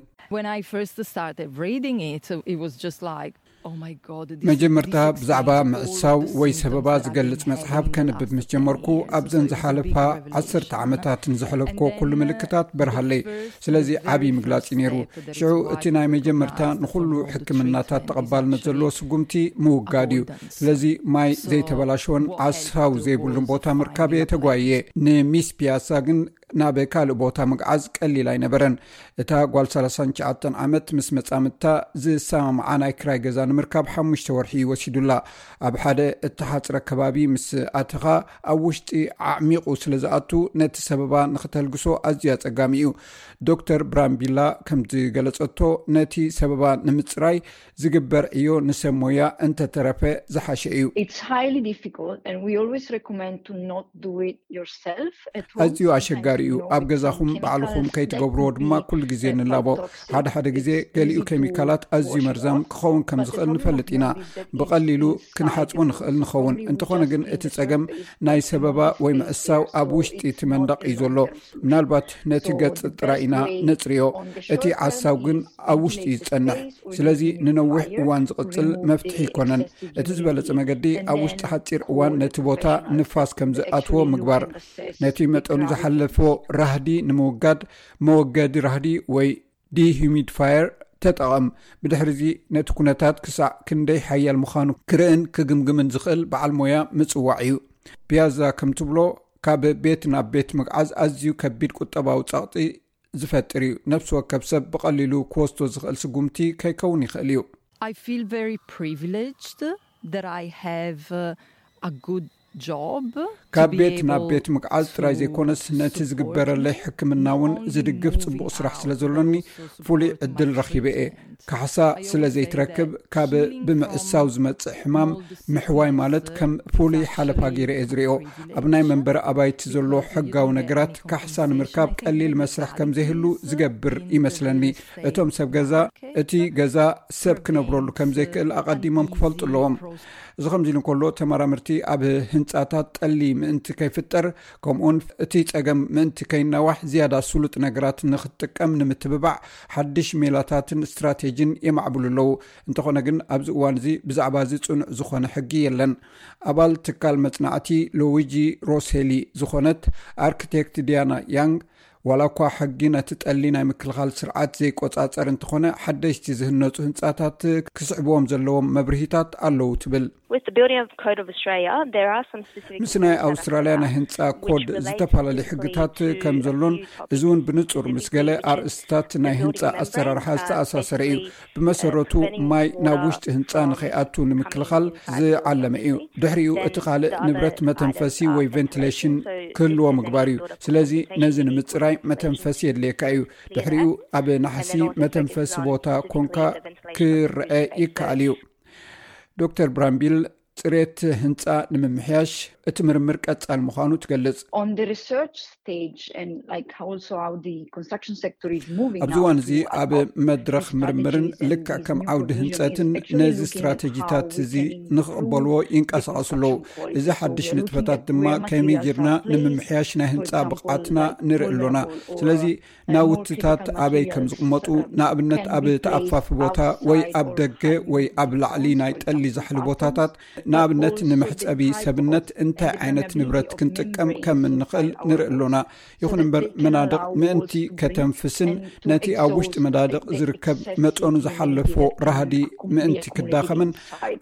መጀመርታ ብዛዕባ ምዕሳው ወይ ሰበባ ዝገልፅ መፅሓፍ ከንብብ ምስ ጀመርኩ ኣብዘን ዝሓለፋ ዓሰርተ ዓመታት ንዘሕለፍኮ ኩሉ ምልክታት በርሃለይ ስለዚ ዓብዪ ምግላፅ እዩ ነይሩ ሽዑ እቲ ናይ መጀመርታ ንኩሉ ሕክምናታት ተቐባልነት ዘለዎ ስጉምቲ ምውጋድ እዩ ስለዚ ማይ ዘይተበላሸወን ዓስሃው ዘይብሉን ቦታ ምርካብ እየ ተጓይየ ንሚስ ፒያሳ ግን ናብ ካልእ ቦታ ምግዓዝ ቀሊል ኣይነበረን እታ ጓል 39 ዓመት ምስ መፃምድታ ዝሰማምዓ ናይ ክራይ ገዛ ንምርካብ ሓሙሽተ ወርሒ ወሲዱላ ኣብ ሓደ እተሓፅረ ከባቢ ምስ ኣተኻ ኣብ ውሽጢ ዓዕሚቑ ስለ ዝኣቱ ነቲ ሰበባ ንክተልግሶ ኣዝዩ ኣጸጋሚ እዩ። ዶክተር ብራምቢላ ከም ዝገለጸቶ ነቲ ሰበባ ንምጽራይ ዝግበር ዕዮ ንሰብ ሞያ እንተተረፈ ዝሓሸ እዩ። ኣዝዩ ኣሸጋሪ እዩ፣ ኣብ ገዛኹም ባዕልኹም ከይትገብርዎ ድማ ኩሉ ግዜ ንላቦ። ሓደ ሓደ ግዜ ገሊኡ ኬሚካላት ኣዝዩ መርዛም ክኸውን ከም ዝኽእል ንፈልጥ ኢና ብቐሊሉ ክንሓፅቡ ንኽእል ንኸውን እንተኾነ ግን እቲ ፀገም ናይ ሰበባ ወይ ምዕሳው ኣብ ውሽጢ እቲ መንደቕ እዩ ዘሎ ምናልባት ነቲ ገፅ ጥራይ ኢና ነፅርዮ እቲ ዓሳው ግን ኣብ ውሽጢ እዩ ዝፀንሕ ስለዚ ንነዊሕ እዋን ዝቕፅል መፍትሒ ይኮነን እቲ ዝበለፀ መገዲ ኣብ ውሽጢ ሓፂር እዋን ነቲ ቦታ ንፋስ ከም ዝኣትዎ ምግባር ነቲ መጠኑ ዝሓለፎ ራህዲ ንምውጋድ ብ መወገዲ ራህዲ ወይ ዲሂሚድፋየር ተጠቐም። ብድሕሪ እዚ ነቲ ኩነታት ክሳዕ ክንደይ ሓያል ምዃኑ ክርእን ክግምግምን ዝኽእል በዓል ሞያ ምጽዋዕ እዩ። ፒያዛ ከም ትብሎ ካብ ቤት ናብ ቤት ምግዓዝ ኣዝዩ ከቢድ ቁጠባዊ ጸቕጢ ዝፈጥር እዩ። ነፍሲ ወከፍ ሰብ ብቐሊሉ ክወስዶ ዝኽእል ስጉምቲ ከይከውን ይኽእል እዩ። I feel very privileged that I have a good ካብ ቤት ናብ ቤት ምግዓዝ ጥራይ ዘይኮነስ ነቲ ዝግበረለይ ሕክምና እውን ዝድግፍ ፅቡቕ ስራሕ ስለ ዘሎኒ ፍሉይ ዕድል ረኺበ እየ ካሕሳ ስለ ዘይትረክብ ካብ ብምዕሳው ዝመፅእ ሕማም ምሕዋይ ማለት ከም ፍሉይ ሓለፋ ገይረ እየ ዝርዮ ኣብ ናይ መንበሪ ኣባይቲ ዘሎ ሕጋዊ ነገራት ካሕሳ ንምርካብ ቀሊል መስርሕ ከም ዘይህሉ ዝገብር ይመስለኒ እቶም ሰብ ገዛ እቲ ገዛ ሰብ ክነብረሉ ከም ዘይክእል ኣቐዲሞም ክፈልጡ ኣለዎም እዚ ከምዚ ኢሉ እንከሎ ተመራምርቲ ኣብ ህንፃታት ጠሊ ምእንቲ ከይፍጠር ከምኡውን እቲ ፀገም ምእንቲ ከይናዋሕ ዝያዳ ስሉጥ ነገራት ንክትጥቀም ንምትብባዕ ሓድሽ ሜላታትን ስትራቴጂን የማዕብሉ ኣለዉ እንተኾነ ግን ኣብዚ እዋን እዚ ብዛዕባ እዚ ፅኑዕ ዝኾነ ሕጊ የለን ኣባል ትካል መፅናዕቲ ሎዊጂ ሮሴሊ ዝኾነት ኣርክቴክት ዲያና ያንግ ዋላ እኳ ሕጊ ነቲ ጠሊ ናይ ምክልኻል ስርዓት ዘይቆፃፀር እንተኾነ ሓደሽቲ ዝህነፁ ህንፃታት ክስዕብዎም ዘለዎም መብርሂታት ኣለዉ ትብል። ምስ ናይ ኣውስትራሊያ ናይ ህንፃ ኮድ ዝተፈላለዩ ሕግታት ከም ዘሎን እዚ እውን ብንፁር ምስ ገለ ኣርእስትታት ናይ ህንፃ ኣሰራርሓ ዝተኣሳሰረ እዩ። ብመሰረቱ ማይ ናብ ውሽጢ ህንፃ ንከይኣቱ ንምክልኻል ዝዓለመ እዩ ድሕሪኡ እቲ ካልእ ንብረት መተንፈሲ ወይ ቨንቲሌሽን ክህልዎ ምግባር እዩ ስለዚ ነዚ ንምፅራይ መተንፈሲ የድልየካ እዩ ድሕሪኡ ኣብ ናሕሲ መተንፈሲ ቦታ ኮንካ ክረአ ይከኣል እዩ ዶክተር ብራንቢል ፅሬት ህንፃ ንምምሕያሽ እቲ ምርምር ቀፃሊ ምዃኑ ትገልፅ። ኣብዚ እዋን እዚ ኣብ መድረኽ ምርምርን ልክዕ ከም ዓውዲ ህንፀትን ነዚ ስትራተጂታት እዚ ንክቕበልዎ ይንቀሳቐሱ ኣለዉ። እዚ ሓድሽ ንጥፈታት ድማ ከመይ ጌርና ንምምሕያሽ ናይ ህንፃ ብቕዓትና ንርኢ ኣሎና። ስለዚ ናውትታት ኣበይ ከም ዝቕመጡ ንኣብነት ኣብ ተኣፋፊ ቦታ ወይ ኣብ ደገ ወይ ኣብ ላዕሊ ናይ ጠሊ ዛሕሊ ቦታታት ንኣብነት ንምሕፀቢ ሰብነት እንታይ ዓይነት ንብረት ክንጥቀም ከም እንኽእል ንርኢ ኣሎና ይኹን እምበር መናድቕ ምእንቲ ከተንፍስን ነቲ ኣብ ውሽጢ መዳድቕ ዝርከብ መጠኑ ዝሓለፎ ራህዲ ምእንቲ ክዳኸምን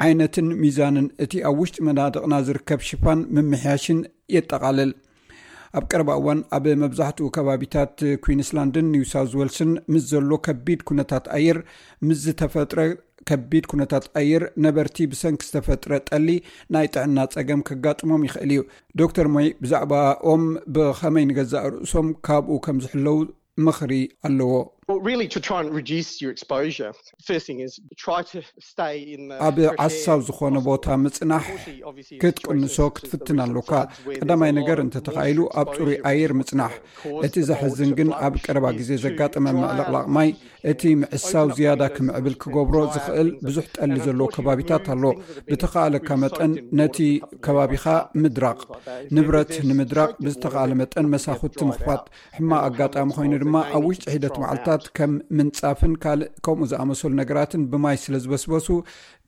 ዓይነትን ሚዛንን እቲ ኣብ ውሽጢ መናድቕና ዝርከብ ሽፋን ምምሕያሽን የጠቓልል ኣብ ቀረባ እዋን ኣብ መብዛሕትኡ ከባቢታት ኩንስላንድን ኒው ሳውት ወልስን ምስ ዘሎ ከቢድ ኩነታት ኣየር ምስ ዝተፈጥረ ከቢድ ኩነታት ኣየር ነበርቲ ብሰንኪ ዝተፈጥረ ጠሊ ናይ ጥዕና ፀገም ከጋጥሞም ይኽእል እዩ ዶክተር ሞይ ብዛዕባ ኦም ብኸመይ ንገዛእ ርእሶም ካብኡ ከም ዝሕለው ምኽሪ ኣለዎ። ኣብ ዓሳው ዝኾነ ቦታ ምጽናሕ ክትቅንሶ ክትፍትን ኣሎካ። ቀዳማይ ነገር እንተ ተኻኢሉ ኣብ ጽሩይ ኣየር ምጽናሕ። እቲ ዘሕዝን ግን ኣብ ቀረባ ግዜ ዘጋጠመ ምዕልቕላቕ ማይ እቲ ምዕሳው ዝያዳ ክምዕብል ክገብሮ ዝኽእል ብዙሕ ጠሊ ዘለዎ ከባቢታት ኣሎ። ብተኻእለካ መጠን ነቲ ከባቢኻ ምድራቕ። ንብረት ንምድራቕ ብዝተኻእለ መጠን መሳኹቲ ምኽፋት ሕማቕ ኣጋጣሚ ኮይኑ ድማ ኣብ ውሽጢ ሒደት መዓልትታት ከም ምንፃፍን ካልእ ከምኡ ዝኣመሰሉ ነገራትን ብማይ ስለ ዝበስበሱ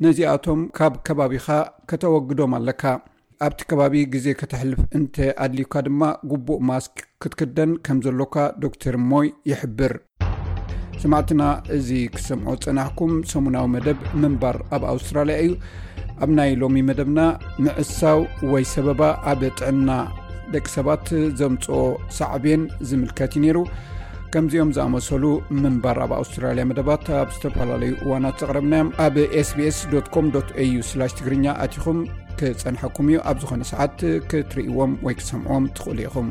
ነዚኣቶም ካብ ከባቢኻ ከተወግዶም ኣለካ ኣብቲ ከባቢ ግዜ ከተሕልፍ እንተ ኣድልዩካ ድማ ግቡእ ማስክ ክትክደን ከም ዘሎካ ዶክተር ሞይ ይሕብር ሰማዕትና እዚ ክሰምዖ ፀናሕኩም ሰሙናዊ መደብ ምንባር ኣብ ኣውስትራልያ እዩ ኣብ ናይ ሎሚ መደብና ምዕሳው ወይ ሰበባ ኣብ ጥዕና ደቂ ሰባት ዘምፅኦ ሳዕብን ዝምልከት እዩ ነይሩ ከምዚኦም ዝኣመሰሉ ምንባር ኣብ ኣውስትራልያ መደባት ኣብ ዝተፈላለዩ እዋናት ዘቕረብናዮም ኣብ ስbስ ኮም au ስላሽ ትግርኛ ኣትኹም ክፀንሐኩም እዩ ኣብ ዝኾነ ሰዓት ክትርእዎም ወይ ክሰምዕዎም ትኽእሉ ኢኹም